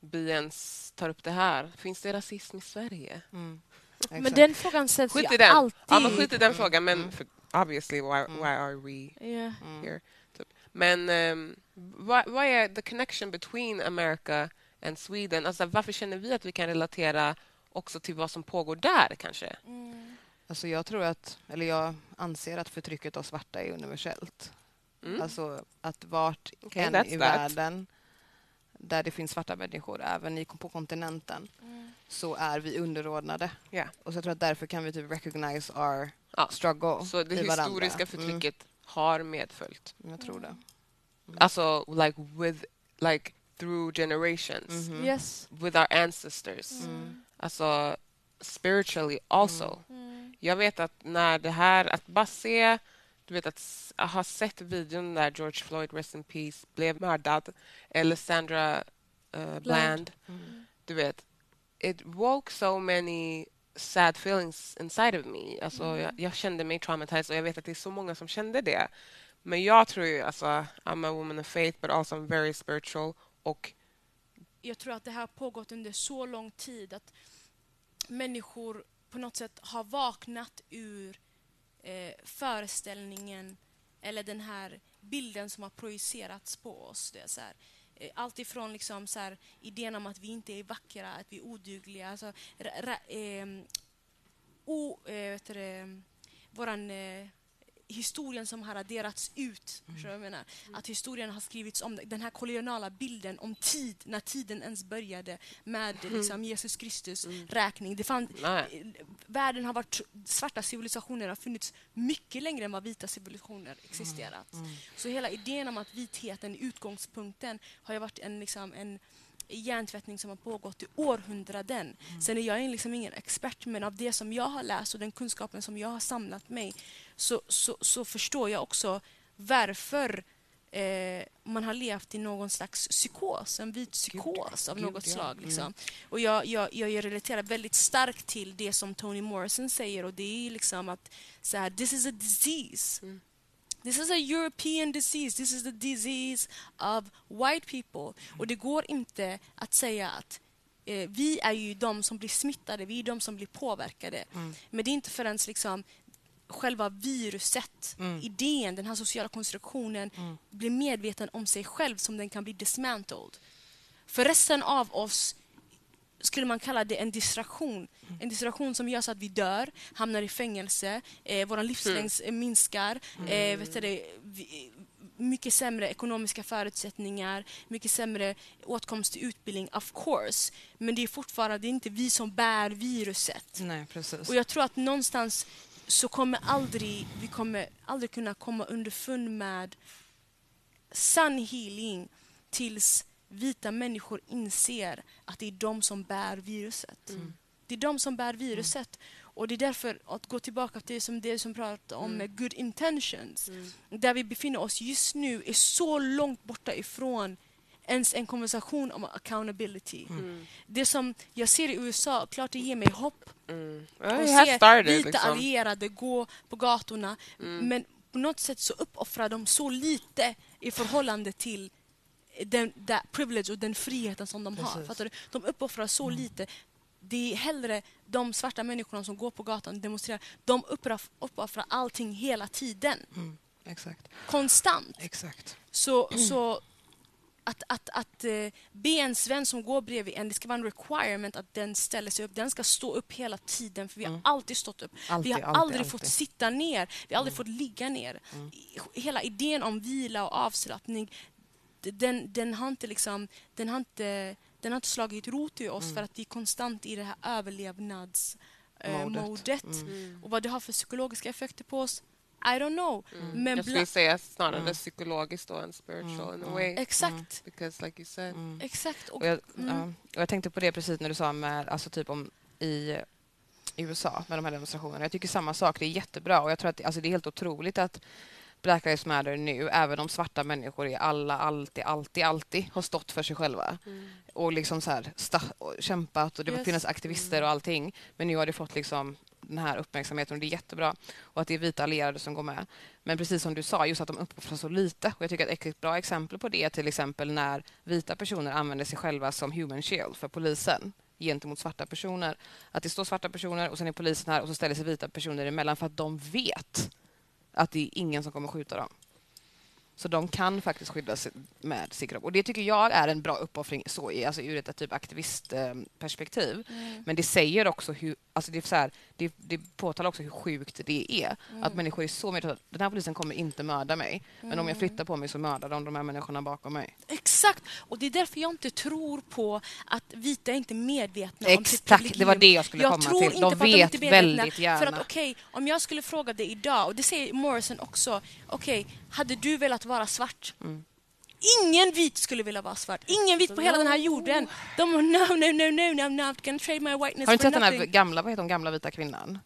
vi ens tar upp det här. Finns det rasism i Sverige? Mm. Men den frågan ställs Skit ju i den. alltid. Ja, men skit i den Mm. frågan. Men Mm. för, obviously, why, Mm. why are we Ja. Mm. here? Typ. Men um, vad, vad är the connection between America and Sweden? Alltså, varför känner vi att vi kan relatera också till vad som pågår där, kanske? Mm. Alltså jag tror att, eller jag anser att förtrycket av svarta är universellt. Mm. Alltså att vart Okej, än i that. världen där det finns svarta människor, även i, på kontinenten, Mm. så är vi underordnade. Ja. Och så jag tror att därför kan vi typ recognize our Ja. struggle Så det i varandra. historiska förtrycket har medföljt. Mm, jag tror det. Alltså, like with, like through generations. Mhm. Yes. With our ancestors. Mm. Alltså, spiritually also. Mm. Jag vet att när det här, att bara se, du vet att ha sett videon där George Floyd, rest in peace, blev mördad, eller Sandra uh, Bland, Mm. du vet, it woke so many sad feelings inside of me. Alltså, Mm. jag, jag kände mig traumatized och jag vet att det är så många som kände det. Men jag tror ju, alltså, I'm a woman of faith but also I'm very spiritual och Jag tror att det här har pågått under så lång tid att människor på något sätt har vaknat ur eh, föreställningen eller den här bilden som har projicerats på oss. Det är så här, eh, allt ifrån liksom så här, idén om att vi inte är vackra, att vi är odugliga. Alltså, ra, ra, eh, o, eh, vet det, våran eh, historien som har raderats ut. Mm. Jag menar? Att historien har skrivits om. Den här koloniala bilden om tid, när tiden ens började med liksom, Jesus Kristus räkning. Det fann, Nej. världen har varit... Svarta civilisationer har funnits mycket längre än vad vita civilisationer existerat. Så hela idén om att vitheten, utgångspunkten, har ju varit en, liksom, en hjärntvättning som har pågått i århundraden. Sen är jag liksom ingen expert, men av det som jag har läst och den kunskapen som jag har samlat mig så, så, så förstår jag också varför eh, man har levt i någon slags psykos, en vit psykos av något slag. Mm. Liksom. Och jag, jag, jag relaterar väldigt starkt till det som Toni Morrison säger och det är liksom att så här, this is a disease. Mm. This is a European disease. This is the disease of white people. Och det går inte att säga att eh, vi är ju de som blir smittade, vi är de som blir påverkade. Mm. Men det är inte förrän liksom själva viruset, Mm. idén, den här sociala konstruktionen Mm. blir medveten om sig själv som den kan bli dismantled. För resten av oss skulle man kalla det en distraktion. En distraktion som gör så att vi dör, hamnar i fängelse, eh, vår livslängd eh, minskar, eh, vet du vi, mycket sämre ekonomiska förutsättningar, mycket sämre åtkomst till utbildning, of course. Men det är fortfarande det är inte vi som bär viruset. Nej, precis. Och jag tror att någonstans så kommer aldrig, vi kommer aldrig kunna komma underfund med sann healing tills vita människor inser att det är de som bär viruset. Det är de som bär viruset. Och det är därför, att gå tillbaka till det som, det som pratar om med good intentions, där vi befinner oss just nu är så långt borta ifrån ens en konversation om accountability. Det som jag ser i USA, klart det ger mig hopp Mm. Well, se started, vita liksom. allierade gå på gatorna. Mm. Men på något sätt så uppoffrar de så lite i förhållande till den that privilege och den friheten som de har. Fattar du? De uppoffrar så lite. Det är hellre de svarta människorna som går på gatan och demonstrerar. De uppoffrar, allting hela tiden. Mm. Exakt. Konstant. Exakt. Så, så att, att, att eh, be en svensk som går bredvid en, det ska vara en requirement att den ställer sig upp. Den ska stå upp hela tiden, för vi har Mm. alltid stått upp. Alltid, vi har alltid, aldrig alltid. fått sitta ner, vi har aldrig fått ligga ner. I- Hela idén om vila och avslappning, den, den, har inte liksom, den, har inte, den har inte slagit rot i oss för att vi är konstant i det här överlevnadsmodet. Eh. Mm. Och vad det har för psykologiska effekter på oss, I don't know. Men Jag skulle säga snarare Mm. psykologiskt då än spiritual in a Mm. way. exakt, Because like you said, Mm. exakt. Och, Och jag, mm. ja, och jag tänkte på det precis när du sa med, alltså typ om i USA med de här demonstrationerna. Jag tycker samma sak, det är jättebra och jag tror att alltså det är helt otroligt att Black Lives Matter nu, även om svarta människor i alla, alltid, alltid, alltid har stått för sig själva och liksom så här och kämpat och det Yes. finns aktivister och allting. Men nu har det fått liksom den här uppmärksamheten och det är jättebra. Och att det är vita allierade som går med. Men precis som du sa, just att de uppoffrar så lite. Och jag tycker att ett bra exempel på det är till exempel när vita personer använder sig själva som human shield för polisen gentemot svarta personer. Att det står svarta personer och sen är polisen här och så ställer sig vita personer emellan för att de vet att det är ingen som kommer skjuta dem. Så de kan faktiskt skydda sig med sin kropp. Och det tycker jag är en bra uppoffring så alltså ur ett typ aktivistperspektiv. Mm. Men det säger också hur, alltså det, är så här, det, det påtalar också hur sjukt det är. Mm. Att människor är så medvetna den här polisen kommer inte mörda mig. Men Mm. om jag flyttar på mig så mördar de de här människorna bakom mig. Exakt! Och det är därför jag inte tror på att vita är inte medvetna om sitt Exakt, det var det jag skulle jag komma tror till. Inte De vet inte är medvetna. väldigt gärna. För att okej, om jag skulle fråga dig idag, och det säger Morrison också, okej, hade du velat vara svart? Mm. Ingen vit skulle vilja vara svart. Ingen vit på hela den här jorden. De no, no, no, no, I'm not gonna trade my whiteness Har du inte sett den här gamla, vad heter hon, gamla vita kvinnan?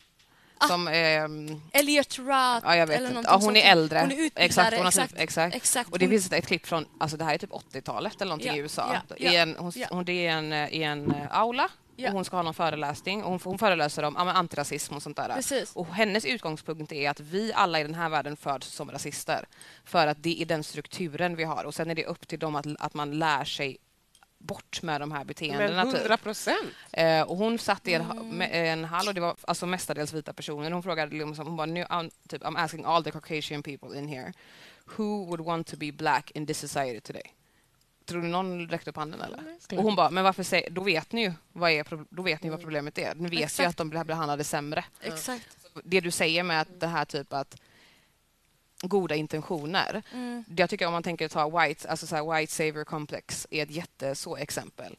Ah. Som, ehm, Elliot Roth ja jag vet eller inte. Ja, hon sånt. är äldre. Hon är utbildare, exakt, hon har exakt. Typ, exakt. exakt. Och det Hon- finns ett klipp från, alltså det här är typ 80-talet eller någonting Ja, i USA. ja, I ja, en, hon, hon, det är en, i en eh, aula och hon ska ha någon föreläsning och hon, hon föreläser om ja, antirasism och sånt där. Precis. Och hennes utgångspunkt är att vi alla i den här världen föds som rasister. För att det är den strukturen vi har och sen är det upp till dem att, att man lär sig bort med de här men beteendena. typ. 100 procent. Eh, och hon satt i en, Mm. en hall och det var alltså mestadels vita personer. Hon frågade liksom, hon bara, nu, I'm, typ, I'm asking all the Caucasian people in here who would want to be black in this society today? Tror du någon räckte upp handen eller? Nej, Och hon bara, men varför säger, då vet ni ju vad, är, då vet ni Mm. vad problemet är. Ni vet ju Exakt. att de blir behandlade sämre. Exakt. Det du säger med att det här typ att goda intentioner. Mm. Jag tycker om man tänker ta white, alltså så här white savior complex är ett jätteså exempel.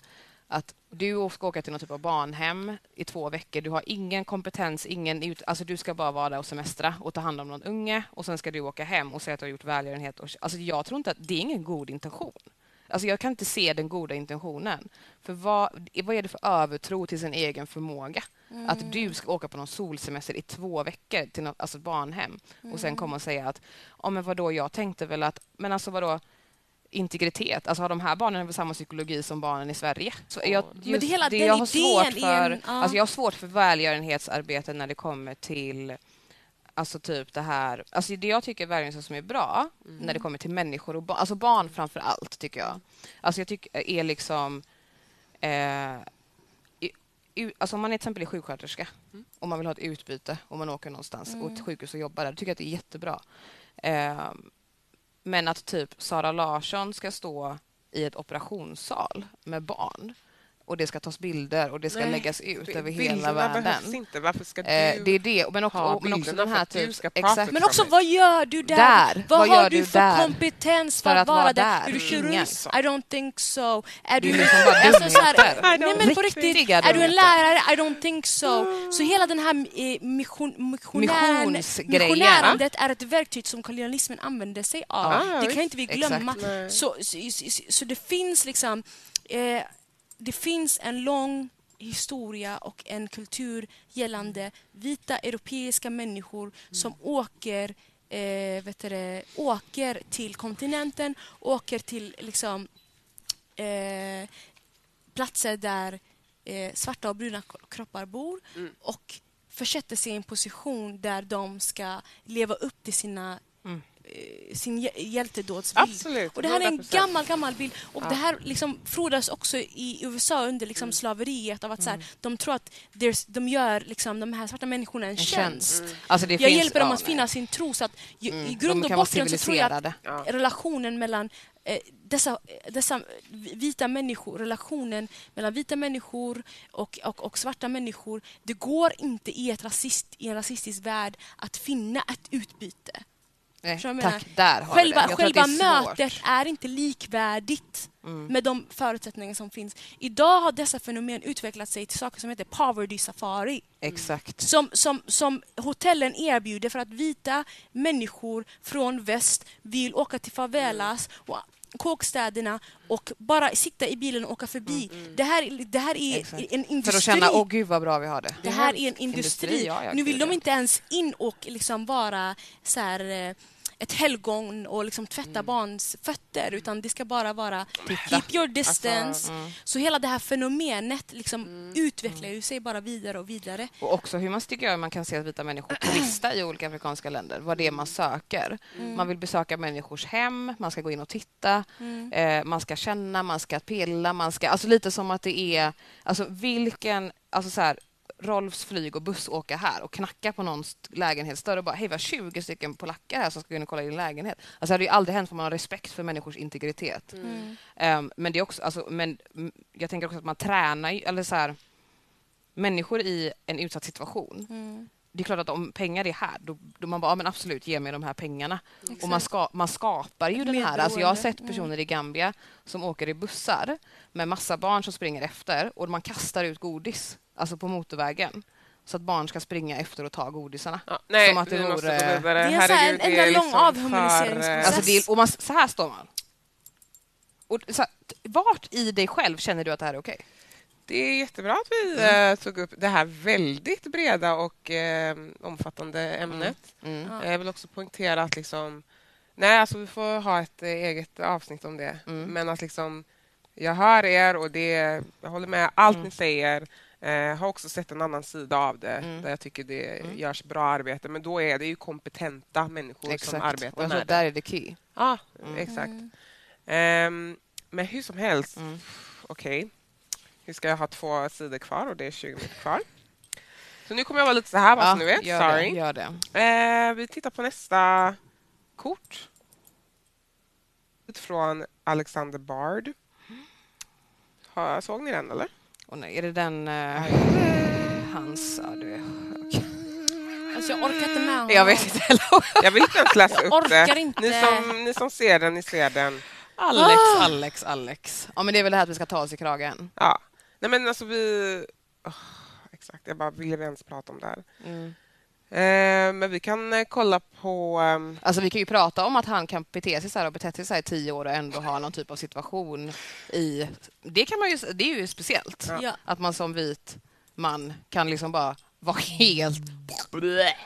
Att du ska åka till någon typ av barnhem i två veckor. Du har ingen kompetens, ingen ut, alltså du ska bara vara där och semestra och ta hand om någon unge och sen ska du åka hem och säga att du har gjort välgörenhet. Och, alltså jag tror inte att det är ingen god intention. Alltså jag kan inte se den goda intentionen. För vad, vad är det för övertro till sin egen förmåga? Att du ska åka på någon solsemester i två veckor till något, alltså ett barnhem och sen komma och säga att ja, men vadå, jag tänkte väl att, men alltså vadå, integritet, alltså har de här barnen väl samma psykologi som barnen i Sverige? Så jag, Men just, det hela den jag har svårt för, en- alltså jag har svårt för välgörenhetsarbete när det kommer till Alltså typ det här, alltså det jag tycker välgörenhet som är bra när det kommer till människor och barn, alltså barn framför allt tycker jag. Alltså jag tycker är liksom eh, i, u- alltså om man är till exempel är sjuksköterska och man vill ha ett utbyte och man åker någonstans och ett sjukhus och jobbar där, tycker jag att det är jättebra. Eh, men att typ Sara Larsson ska stå i ett operationssal med barn och det ska tas bilder och det ska Nej, läggas ut över hela världen. behövs inte. Varför ska du... Eh, det är det, men också, ha men också den här typ... Exakt. Men också vad gör du där? Där. Vad, Vad har du för där? kompetens för, För att vara vara där? där? Är du Ingen. kirurg? I don't think so. Är du, liksom alltså, så här, dumheter. nej men på riktigt, är du en lärare? I don't think so. Så hela den här eh, mission, missionären, Missionsgrejen. missionärandet är ett verktyg som kolonialismen använde sig av. Det kan inte vi glömma. Så, så det finns liksom eh, det finns en lång historia och en kultur gällande vita europeiska människor som åker eh, vet du åker till kontinenten, åker till liksom, eh, platser där eh, svarta och bruna kroppar bor Mm. och försätter sig i en position där de ska leva upp till sina Mm. Eh, sin hjä- hjältedådsbild. Absolut. Och det här är en 100%. gammal, gammal bild. Och Ja. det här liksom frodas också i USA under liksom Mm. slaveriet. Av att så här, De tror att de gör liksom, de här svarta människorna en, En tjänst. tjänst. Alltså det Jag finns, hjälper dem ja, att finna nej. sin tro. Så att ju, Mm. I grund och botten så tror jag att. Ja. relationen mellan eh, dessa, dessa vita människor, relationen mellan vita människor och, och, och svarta människor, det går inte i, ett rasist, i en rasistisk värld att finna ett utbyte. Nej, tack, där har Själva, det. Själva är mötet är inte likvärdigt Mm. med de förutsättningar som finns. Idag har dessa fenomen utvecklat sig till saker som heter poverty safari. Exakt. Som, som, som hotellen erbjuder för att vita människor från väst vill åka till favelas och kåkstäderna och bara sitta i bilen och åka förbi. Det, här, det här är Exakt. en industri. För att känna, åh gud vad bra vi har det. Det här är en industri. Industri, ja, nu vill de inte ens in och liksom vara så här, eh, ett helgon och liksom tvätta Mm. barns fötter utan det ska bara vara keep your distance. Alltså, Mm. Så hela det här fenomenet liksom utvecklar ju sig bara vidare och vidare. Och också hur man tycker jag man kan se att vita människor turistar i olika afrikanska länder. Vad det är man söker. Man vill besöka människors hem, man ska gå in och titta, Mm. eh, man ska känna, man ska pilla, man ska... Alltså lite som att det är... Alltså vilken... Alltså så här, Rolfs flyg och buss åka här och knacka på någons lägenhetsdörr och bara hej vi har 20 stycken polacker här som ska in och kolla din lägenhet. Alltså det hade ju aldrig hänt för man har respekt för människors integritet. Mm. Ehm, men det är också, alltså, men mm, jag tänker också att man tränar ju, eller så här, människor i en utsatt situation. Mm. Det är klart att om pengar är här, då, då man bara, ja, men absolut, ge mig de här pengarna. Exakt. Och man, ska, man skapar ju Ett den här, alltså jag har sett personer i Gambia som åker i bussar med massa barn som springer efter och man kastar ut godis, alltså på motorvägen. Så att barn ska springa efter och ta godisarna. Ja, nej, Som att det vi måste vore- gå vidare. Det är så här Herregud, en enda lång liksom avhumaniseringsprocess. för, Alltså det är, och man, så här står man. Och så här, vart i dig själv känner du att det här är okej? Det är jättebra att vi Mm. eh, tog upp det här väldigt breda och eh, omfattande ämnet. Mm. Ja. Jag vill också poängtera att liksom, nej, alltså vi får ha ett eh, eget avsnitt om det. Mm. Men att liksom, jag hör er och det, jag håller med allt Mm. ni säger. Eh, har också sett en annan sida av det Mm. där jag tycker det Mm. görs bra arbete. Men då är det ju kompetenta människor som Exakt. arbetar och jag tror med att det. där är det key. Ja, Mm. exakt. Ehm, men hur som helst, Mm. okej. Nu ska jag ha två sidor kvar och det är 20 minuter kvar. Så nu kommer jag vara lite så här bara så ni vet. gör Sorry. det. Gör det. Eh, vi tittar på nästa kort. Utifrån Alexander Bard. Har, såg ni den eller? Och är det den... eh, hans... Ja, du är... Alltså jag orkar inte med honom. Jag vet inte heller. Jag vill inte ens läsa Jag upp det. inte. Ni som, ni som ser den, ni ser den. Alex, Ah. Alex, Alex. Ja, men det är väl det här att vi ska ta oss i kragen. Ja. Nej men alltså vi... Åh, exakt, jag bara ville ens prata om det här. Mm. Eh, men vi kan eh, kolla på... ehm, Alltså, vi kan ju prata om att han kan bete sig så här och betett sig så här i tio år och ändå ha någon typ av situation i... Det, kan man ju, det är ju speciellt. Ja. Att man som vit man kan liksom bara vara helt...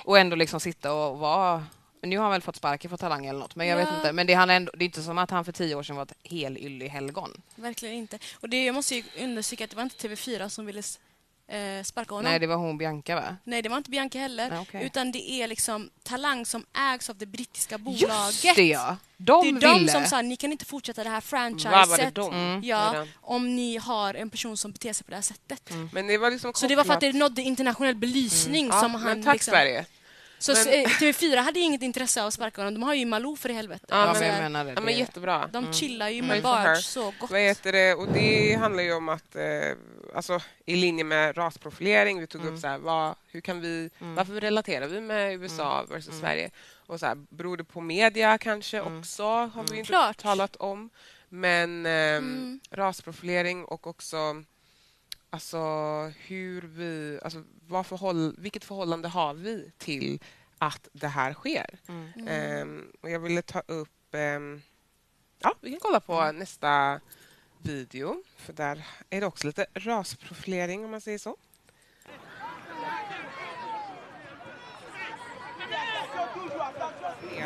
Och ändå liksom sitta och vara... Nu har han väl fått sparken för Talang eller något, men jag vet Ja. inte. Men det, han är ändå, det är inte som att han för tio år sedan var ett helylle helgon. Verkligen inte. Och det, jag måste ju understryka att det var inte TV4 som ville eh, sparka honom. Nej, det var hon Bianca va? Nej, det var inte Bianca heller. Nej, okej. Utan det är liksom Talang som ägs av det brittiska Just bolaget. det ja! De det är de ville. som sa ni kan inte fortsätta det här Vad var det franchiset de? Mm. Ja, om ni har en person som beter sig på det här sättet. Men det var liksom Så det var för att det nådde internationell belysning Ja, som han... men tack liksom, Sverige. Så Men- eh, TV4 hade inget intresse av att sparka honom. De har ju Malou för i helvete. Ja, men- jag menar det. Ja, men jättebra. de chillar ju Pray med her. Barge så gott. Vad heter det? Och det handlar ju om att, eh, alltså i linje med rasprofilering, vi tog Mm. upp så här, vad, hur kan vi, varför relaterar vi med USA Mm. versus Sverige? Och så här, beror det på media kanske Mm. också, har vi inte Klart. talat om. Men Mm. rasprofilering och också alltså hur vi, alltså vad förhåll, vilket förhållande har vi till att det här sker? Mm. Ehm, och jag ville ta upp... ehm, ja, vi kan kolla på Mm. nästa video. För där är det också lite rasprofilering, om man säger så.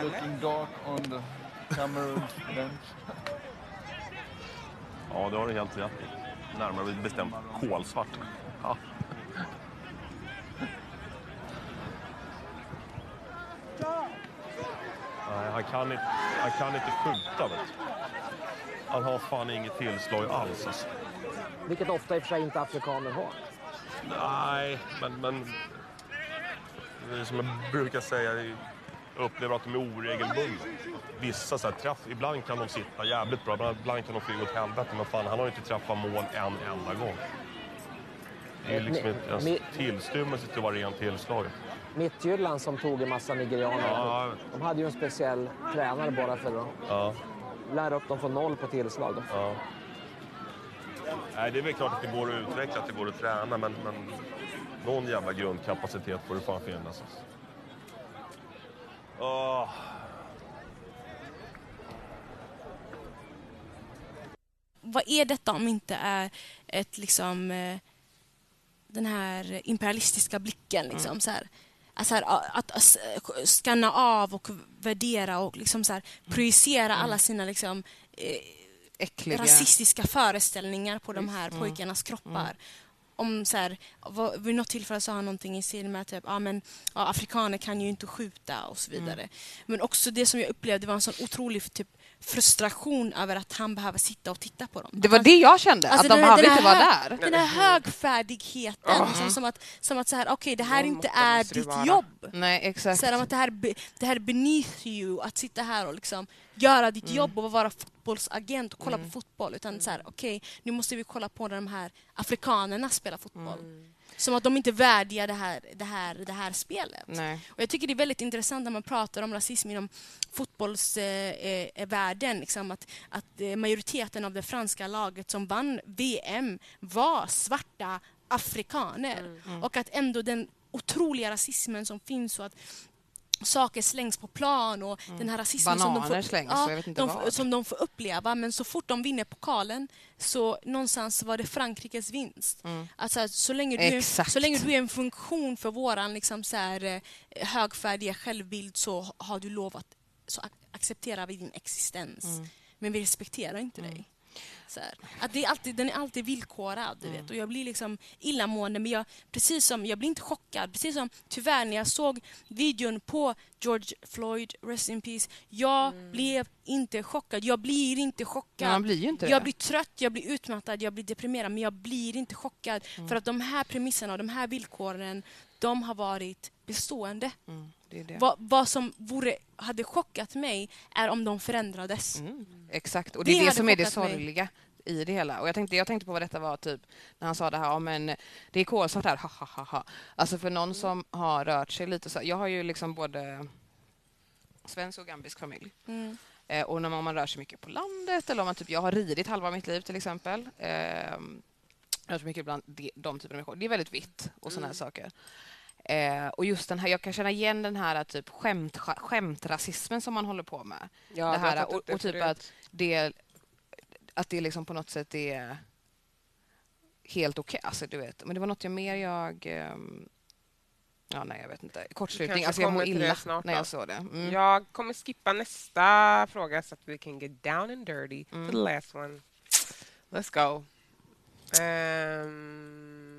Looking dark on the Cameroon bench. Ja, det har du helt rätt i. Närmare bestämt kolsvart. Ja. Nej, han kan inte, han kan inte skjuta. Vet. Han har fan inget tillslag alls. Alltså. Vilket ofta i och för sig inte afrikaner har. Nej, men, men som jag brukar säga, jag upplever att de är oregelbundna. Vissa så här, träff, ibland kan de sitta jävligt bra, ibland- kan de flyga åt helvete. Men fan, han har ju inte träffat mål en enda gång. Det är liksom inte ens tillstymmelse till att vara rent tillslaget. Midtjylland som tog en massa nigerianer. Ja. De hade ju en speciell tränare bara för att Ja, lära upp dem från noll på tillslag. Ja. Nej, det är väl klart att det går att utveckla, att det går att träna, men, men någon jävla grundkapacitet får det fan finnas. Alltså. Åh. Vad är detta om inte är ett liksom eh, den här imperialistiska blicken liksom så här. Alltså här, att, att skanna av och värdera och liksom så här, projicera alla sina liksom, eh, Äckliga. rasistiska föreställningar på de här pojkarnas kroppar. Om så här, vad- vid något tillfälle sa han någonting i stil med typ, ah, men, ja, afrikaner kan ju inte skjuta och så vidare. Men också det som jag upplevde var en sån otrolig typ, frustration över att han behöver sitta och titta på dem. Det var det jag kände, Alltså att de behövde inte vara där. Den här högfärdigheten, liksom, som att, som att så här, okej, det här Någon inte är ditt vara. jobb. Nej, exakt. Så här, att det här, det här är beneath you, att sitta här och liksom göra ditt jobb och vara fotbollsagent och kolla på fotboll. Utan så här, okej, nu måste vi kolla på när de här afrikanerna spelar fotboll. Som att de inte värderar det här, det här, det här spelet. Nej. Och jag tycker det är väldigt intressant när man pratar om rasism inom fotbollsvärlden. Eh, världen, liksom att, att eh, majoriteten av det franska laget som vann VM var svarta afrikaner. Och att ändå den otroliga rasismen som finns och att saker slängs på plan och den här rasismen som de, Bananer får, slängs inte de, som de får uppleva. Men så fort de vinner pokalen så någonstans var det Frankrikes vinst. Alltså, så, länge du Exakt. så länge du är en funktion för våran liksom, så här, eh, högfärdiga självbild så har du lov att så ac- accepterar vi din existens. Men vi respekterar inte dig. Så här. Att det är alltid, den är alltid villkorad. Du vet. Och jag blir liksom illamående. Men jag, precis som, jag blir inte chockad. Precis som tyvärr när jag såg videon på George Floyd, Rest in Peace. Jag blev inte chockad. Jag blir inte chockad. Man blir ju inte det. Jag blir trött, jag blir utmattad, jag blir deprimerad men jag blir inte chockad. Mm. För att de här premisserna och de här villkoren de har varit bestående. Mm, det det. Vad, vad som vore, hade chockat mig är om de förändrades. Mm, exakt, och Det det är det som är det mig. sorgliga i det hela. Och jag tänkte, jag tänkte på vad detta var typ när han sa det här, ja, men det är kolsvart här, ha, ha, ha, ha. Alltså för någon som har rört sig lite så, jag har ju liksom både svensk och gambisk familj. Mm. Eh, och när man, om man rör sig mycket på landet eller om man typ, jag har ridit halva mitt liv till exempel. Eh, rör sig mycket bland de, de typerna av människor. Det är väldigt vitt och såna här saker. Eh, och just den här, jag kan känna igen den här typ skämt, skä- skämtrasismen som man håller på med. Ja, det här, och, och typ att det, att det liksom på något sätt är helt okej. Alltså, du vet. Men det var något jag mer jag... ehm, ja, nej, jag vet inte. Kortslutning. Alltså, jag mår illa snart när då. jag såg det. Mm. Jag kommer skippa nästa fråga så att vi kan get down and dirty Mm. to the last one. Let's go. Um,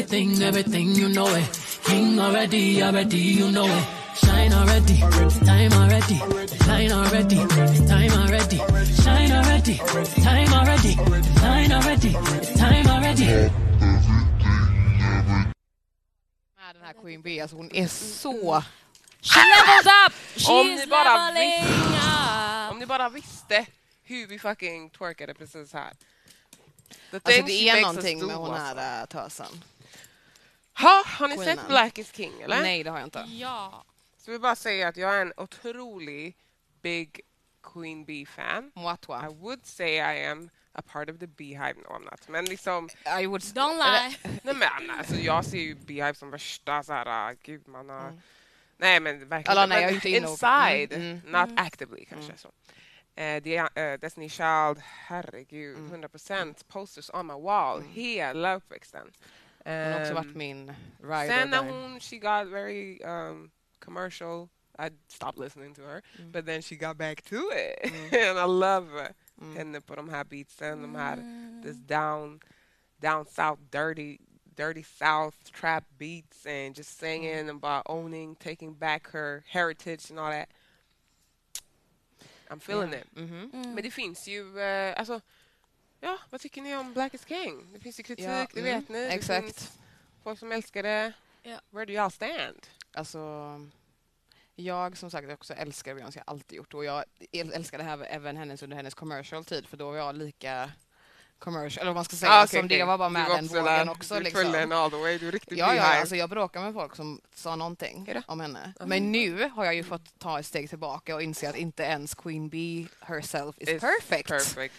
everything, everything, you know it. King already, already, you know it. Shine already, time already, shine already, time already, shine already, time already, shine already, time already. Den här Queen Bee, alltså hon är så... She leveled up! Om ni bara leveling Om ni bara visste hur vi fucking twerkade precis här. The Alltså det är någonting do, med hon alltså. här äh, tösen. Ha, har ni Queenen. sett Black is King eller? Nej, det har jag inte. Ja. Så vi bara säga att jag är en otrolig big Queen Bee-fan. Moi toi. I would say I am a part of the Beehive. No, I'm not. Men liksom, I would... Don't lie. nej men alltså jag ser ju Beehive som värsta såhär, gud man har... Nej men verkligen. Eller, nej, men jag är inte inside, Mm, not actively kanske. Så. Eh, det är, eh, Destiny Child, herregud, 100% posters on my wall hela uppväxten. Hon har också Ehm, varit min rider Sen när hon, she got very um, commercial, I stopped listening to her. Mm. But then she got back to it. and I love her henne på de här beatsen, de här this down, down south dirty, dirty south trap beats and just singing about owning, taking back her heritage and all that. I'm feeling it. Mhm. Men det finns ju, eh, alltså, ja, vad tycker ni om Black is King? Det finns ju kritik, Ja, det mm, vet ni. Det exakt. finns folk som älskar det. Ja. Where do y'all stand? Alltså, jag som sagt också älskar Beyoncé, jag har alltid gjort och jag äl- älskar det här även hennes under hennes commercial tid för då var jag lika commercial, eller vad man ska säga, Ah, okej, som det okej. var bara Du med var den också vågen där. också. Du Liksom. henne all the way, du är riktigt Ja, ja, alltså jag bråkar med folk som sa någonting om henne. Men nu har jag ju fått ta ett steg tillbaka och inse att inte ens Queen Bee herself is It's perfect. perfect.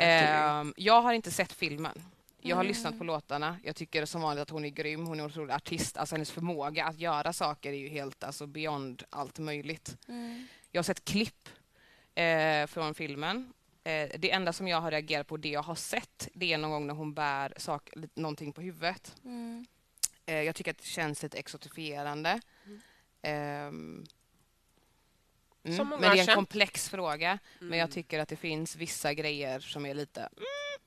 Ehm, jag har inte sett filmen. Jag har lyssnat på låtarna. Jag tycker som vanligt att hon är grym. Hon är en otrolig artist. Alltså hennes förmåga att göra saker är ju helt alltså, beyond allt möjligt. Jag har sett klipp eh, från filmen. Eh, det enda som jag har reagerat på, det jag har sett, det är någon gång när hon bär sak, någonting på huvudet. Mm. Eh, jag tycker att det känns lite exotifierande. Ehm, Mm. Som många men det är en känt. komplex fråga. Men jag tycker att det finns vissa grejer som är lite... Mm,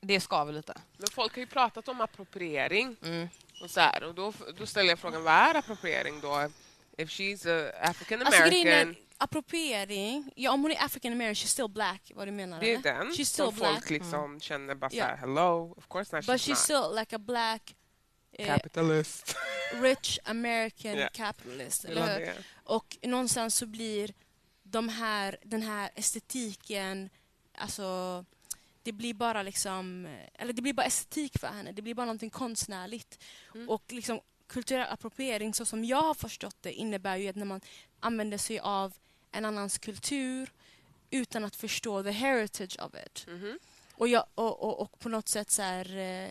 det skaver lite. Men folk har ju pratat om appropriering. Mm. Och, så här, och då, då ställer jag frågan, vad är appropriering då? If she's a African Alltså American, är, appropriering, ja om hon är African American, she's still black, vad du menar det är eller? den She's still som black. folk liksom känner bara Ja. såhär, hello, of course not But she's she's not. still like a black eh, Capitalist. rich American Ja. capitalist. Eller hur? Och någonstans så blir de här, den här estetiken, alltså det blir bara liksom, eller det blir bara estetik för henne. Det blir bara någonting konstnärligt. Mm. Och liksom kulturell appropriering, så som jag har förstått det, innebär ju att när man använder sig av en annans kultur utan att förstå the heritage of it. Mhm. Och, jag, och, och, och på något sätt så här, eh,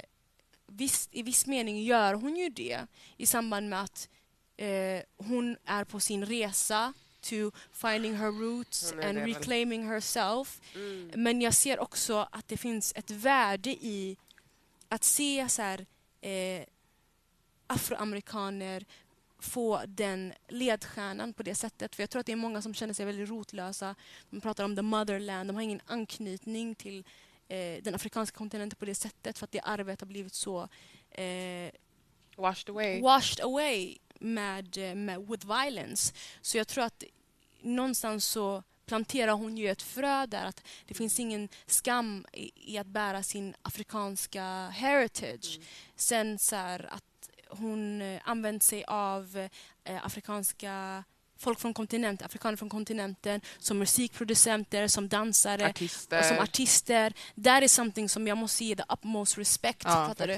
viss, i viss mening gör hon ju det i samband med att eh, hon är på sin resa to finding her roots and reclaiming herself. Mm. Men jag ser också att det finns ett värde i att se så här, eh, afroamerikaner få den ledstjärnan på det sättet. För Jag tror att det är många som känner sig väldigt rotlösa. De pratar om the motherland, de har ingen anknytning till eh, den afrikanska kontinenten på det sättet för att det arvet har blivit så eh, Washed away. washed away med, eh, med with violence. Så jag tror att någonstans så planterar hon ju ett frö där att det finns ingen skam i, i att bära sin afrikanska heritage. Sen så här att hon eh, använt sig av eh, afrikanska folk från kontinenten, afrikaner från kontinenten som musikproducenter, som dansare Artister. och som artister. That is something som jag måste ge the utmost respect. Ja, fattar du?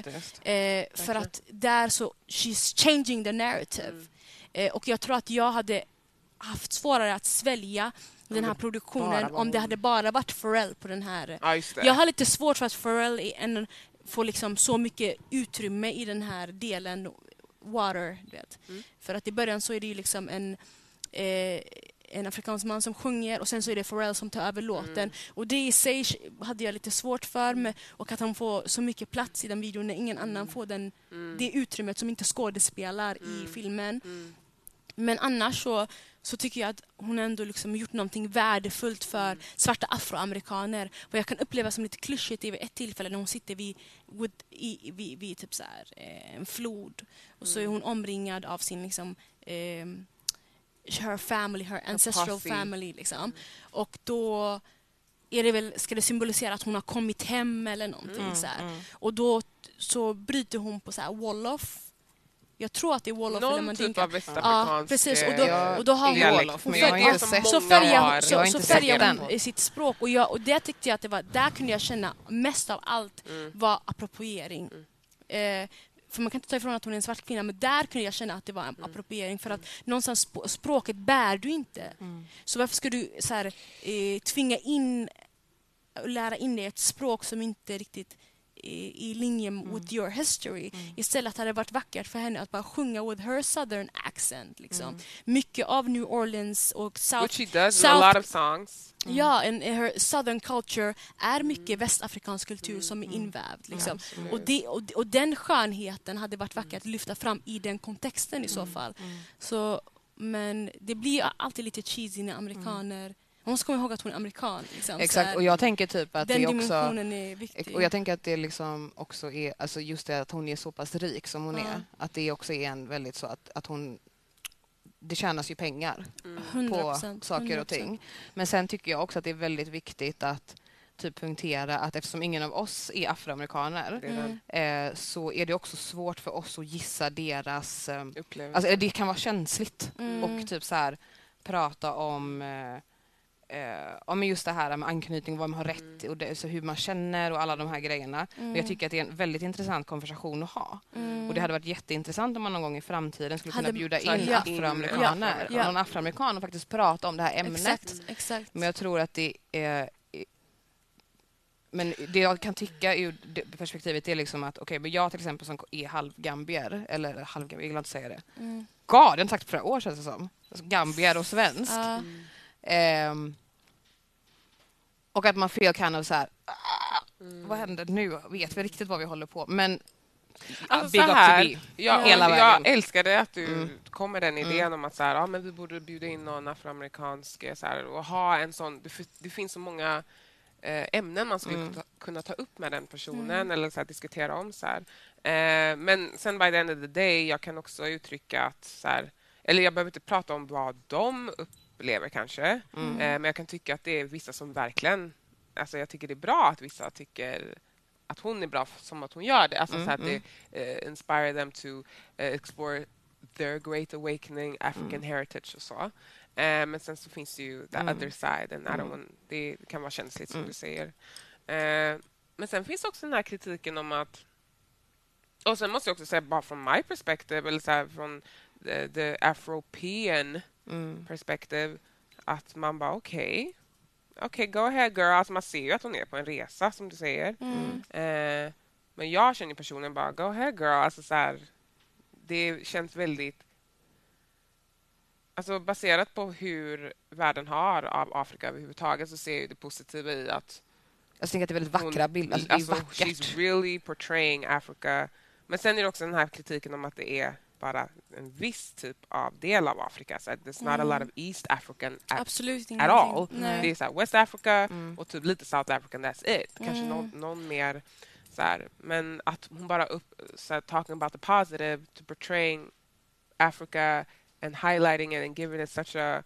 Eh, för att där så, she's changing the narrative. Mm. Eh, och jag tror att jag hade haft svårare att svälja den här produktionen om det hade bara varit Pharrell på den här. Ja. Jag har lite svårt för att Pharrell är en, får liksom så mycket utrymme i den här delen, Water. Du vet. Mm. För att i början så är det ju liksom en, eh, en afrikansk man som sjunger och sen så är det Pharrell som tar över låten. Mm. Och det i sig hade jag lite svårt för med, och att han får så mycket plats i den videon när ingen annan får den, Mm. det utrymmet som inte skådespelar i Mm. filmen. Mm. Men annars så, så tycker jag att hon ändå liksom gjort någonting värdefullt för Mm. svarta afroamerikaner. Vad jag kan uppleva som lite klyschigt är vid ett tillfälle när hon sitter vid, vid, i, vid, vid typ så här, eh, en flod och så är Mm. hon omringad av sin liksom, ehm, her family, her ancestral family. Liksom. Och då är det väl, ska det symbolisera att hon har kommit hem eller någonting. Mm, så här. mm. Och då så bryter hon på så här Wolof. Jag tror att det är Wolof eller Någon typ av västafrikansk... Ja, precis. Och då, Jag och då har hon, Wolof, hon jag har så färgar så, så färgar hon i sitt språk. Och, jag, och det tyckte jag att det var, där kunde jag känna mest av allt Mm. var appropriering. Eh, för man kan inte ta ifrån att hon är en svart kvinna, men där kunde jag känna att det var en appropriering. För att någonstans sp- språket bär du inte. Så varför ska du så här, eh, tvinga in lära in dig ett språk som inte riktigt är i linje with your history. Istället hade det varit vackert för henne att bara sjunga with her southern accent. Liksom. Mycket av New Orleans och South Which she does in a South- lot of songs. Ja, en, her southern culture är mycket västafrikansk kultur som Mm. är invävd. Liksom. Och, det, och, och den skönheten hade varit vacker att lyfta fram i den kontexten i så Mm. fall. Så, men det blir alltid lite cheesy när amerikaner... Man måste komma ihåg att hon är amerikan. Liksom, Exakt, här. och jag tänker typ att den det också... dimensionen är viktig. Och jag tänker att det liksom också är, alltså just det att hon är så pass rik som hon Ja. är, att det också är en väldigt så att, att hon det tjänas ju pengar på 100%, saker och 100%. ting. Men sen tycker jag också att det är väldigt viktigt att typ punktera att eftersom ingen av oss är afroamerikaner Mm. eh, så är det också svårt för oss att gissa deras... Eh, alltså, det kan vara känsligt Mm. och typ så här prata om eh, eh, om just det här med anknytning, vad man har rätt till och det, så hur man känner och alla de här grejerna. Mm. Och jag tycker att det är en väldigt intressant konversation att ha. Mm. Och det hade varit jätteintressant om man någon gång i framtiden skulle Hade- kunna bjuda in in afroamerikaner, Ja. Ja. någon afroamerikan och faktiskt prata om det här ämnet. Exakt, exakt. Men jag tror att det är... Men det jag kan tycka ur det perspektivet är liksom att okej, men jag till exempel som är halvgambier, eller halvgambier, jag vill inte säga det. Mm. God, det har jag sagt för flera år känns det som. Alltså, gambier och svensk. Ja. Ehm, och att man feel kind of så här, "Ah, Mm. vad händer nu? Vet vi riktigt vad vi håller på Men Alltså, big så up här, to be. jag, Hela jag vägen. älskade att du Mm. kom med den idén om att så här, ja, men vi borde bjuda in någon afroamerikansk eh, så här, och ha en sån... Det, det finns så många eh, ämnen man skulle Mm. kunna ta upp med den personen eller så här, diskutera om. Så här. Eh, men sen by the end of the day, jag kan också uttrycka att... Så här, eller jag behöver inte prata om vad de upplever kanske, Mm. eh, men jag kan tycka att det är vissa som verkligen... Alltså jag tycker det är bra att vissa tycker att hon är bra som att hon gör det. Alltså Mm, så att mm. det eh, inspire them to eh, explore their great awakening, African Mm. heritage och så. Eh, men sen så finns det ju the Mm. other side and I don't Mm. want, det kan vara känsligt som du säger. Eh, men sen finns också den här kritiken om att och sen måste jag också säga bara från my perspective eller så här, från the, the Afropean Mm. perspective att man bara okej okej, go ahead girl. Alltså man ser ju att hon är på en resa, som du säger. Mm. Eh, men jag känner personen bara, go ahead girl. Alltså så här, det känns väldigt... Alltså baserat på hur världen har av Afrika överhuvudtaget så ser jag det positiva i att Jag tänker att det är väldigt vackra bilder. Alltså, det är alltså, vackert. She's really portraying Africa. Men sen är det också den här kritiken om att det är bara en viss typ av del av Afrika. Så there's not a lot of East African at, Absolut at ingenting. all. Nej. Det är så här West Africa Mm. och typ lite South African, that's it. Kanske Mm. någon, någon mer så här. Men att hon bara upp, så här, talking about the positive to portraying Africa and highlighting it and giving it such a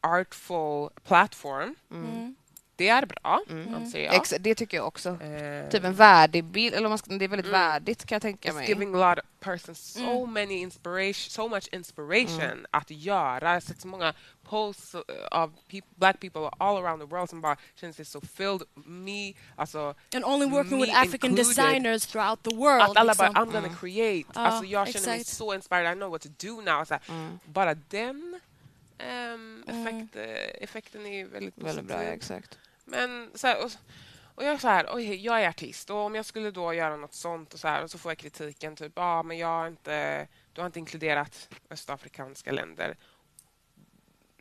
artful platform. Mm. Det är bra, Mm. anser jag. Ex- det tycker jag också. Eh, Typ en värdig bild. Eller man ska, det är väldigt Mm. värdigt kan jag tänka It's mig. giving a lot of persons so Mm. many inspiration, so much inspiration Mm. att göra. Jag har sett så många posts uh, of peop black people all around the world som bara känns det så filled me, alltså And only working with African included. designers throughout the world. att alla bara liksom. I'm gonna create. Ja, alltså jag känner mig exakt. så inspired, I know what to do now. Så här, Mm. Bara den Mm. effekt, eh, effekten är väldigt positiv. Väldigt bra, ja, exakt. Men så här, och, och jag är så här, oj, jag är artist och om jag skulle då göra något sånt och så här och så får jag kritiken typ, ja, ah, men jag har inte, du har inte inkluderat östafrikanska länder.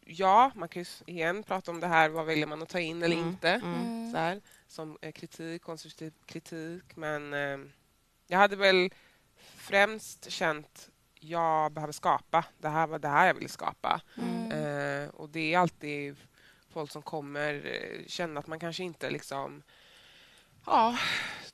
Ja, man kan ju igen prata om det här, vad väljer man att ta in eller Mm, inte? mm. Mm. Så här, som eh, kritik, konstruktiv kritik. Men eh, jag hade väl främst känt jag behöver skapa. Det här var det här jag ville skapa. Mm. Eh, och det är alltid folk som kommer eh, känna att man kanske inte liksom ja,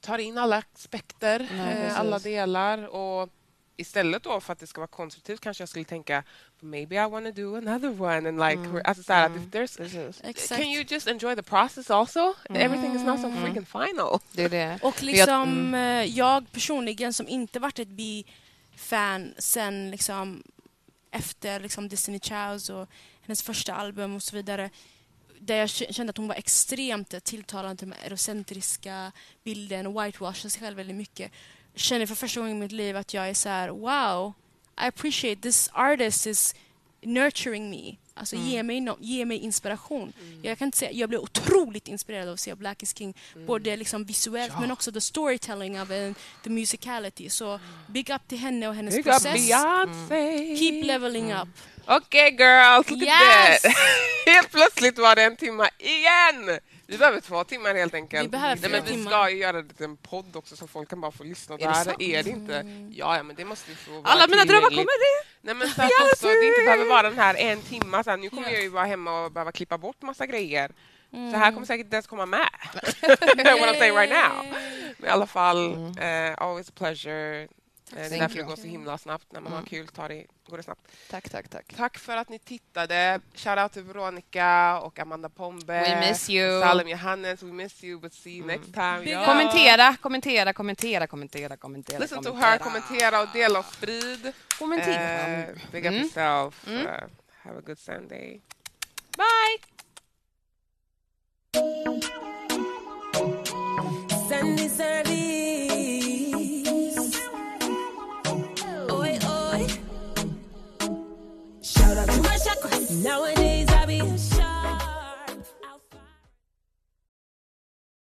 tar in alla aspekter, Nej, eh, alla delar. Och istället då för att det ska vara konstruktivt kanske jag skulle tänka maybe I want to do another one. And like, Mm. alltså så här, Mm. if there's, can you just enjoy the process also? Everything is not so Mm. freaking final. Det är det. Och jag- liksom mm. eh, jag personligen som inte varit ett fan sen liksom efter liksom Destiny Chows och hennes första album och så vidare där jag kände att hon var extremt tilltalande till den här eurocentriska bilden och whitewashade sig själv väldigt mycket. Jag Känner för första gången i mitt liv att jag är så här: wow, I appreciate this artist is nurturing me. Alltså Mm. ge, mig no- ge mig inspiration. Jag kan inte säga, jag blev otroligt inspirerad av att se Black is King. Både liksom visuellt men också the storytelling of it, the musicality. Så big up till henne och hennes Big up process. Beyoncé! Keep leveling up. Okej girls, look Yes! at that! Helt plötsligt var det en timme igen! Vi behöver två timmar helt enkelt. Vi behöver Nej, men vi timmar. ska ju göra en podd också så folk kan bara få lyssna. det Där sant? är det inte. Ja, ja, men det måste ju få vara Alla mina drömmar kommer det! Nej, men så att också, det inte behöver vara den här en timma. Så här, nu kommer jag ju vara hemma och behöva klippa bort massa grejer. Så här kommer säkert inte ens komma med. What I'm saying right now. Men i alla fall, eh, always a pleasure. Det är därför det går så himla snabbt. När man har Mm. kul tar det, går det snabbt. Tack, tack, tack. Tack för att ni tittade. Shoutout till Veronica och Amanda Pombe. We miss you. Salem Johannes, we miss you but see you next time. Ja. Kommentera, kommentera, kommentera, kommentera, kommentera. Listen to kommentera. her, kommentera och dela och sprid. Kommentera. Eh, big up Mm. yourself. Mm. Uh, have a good Sunday. Bye! Sunday service. Nowadays.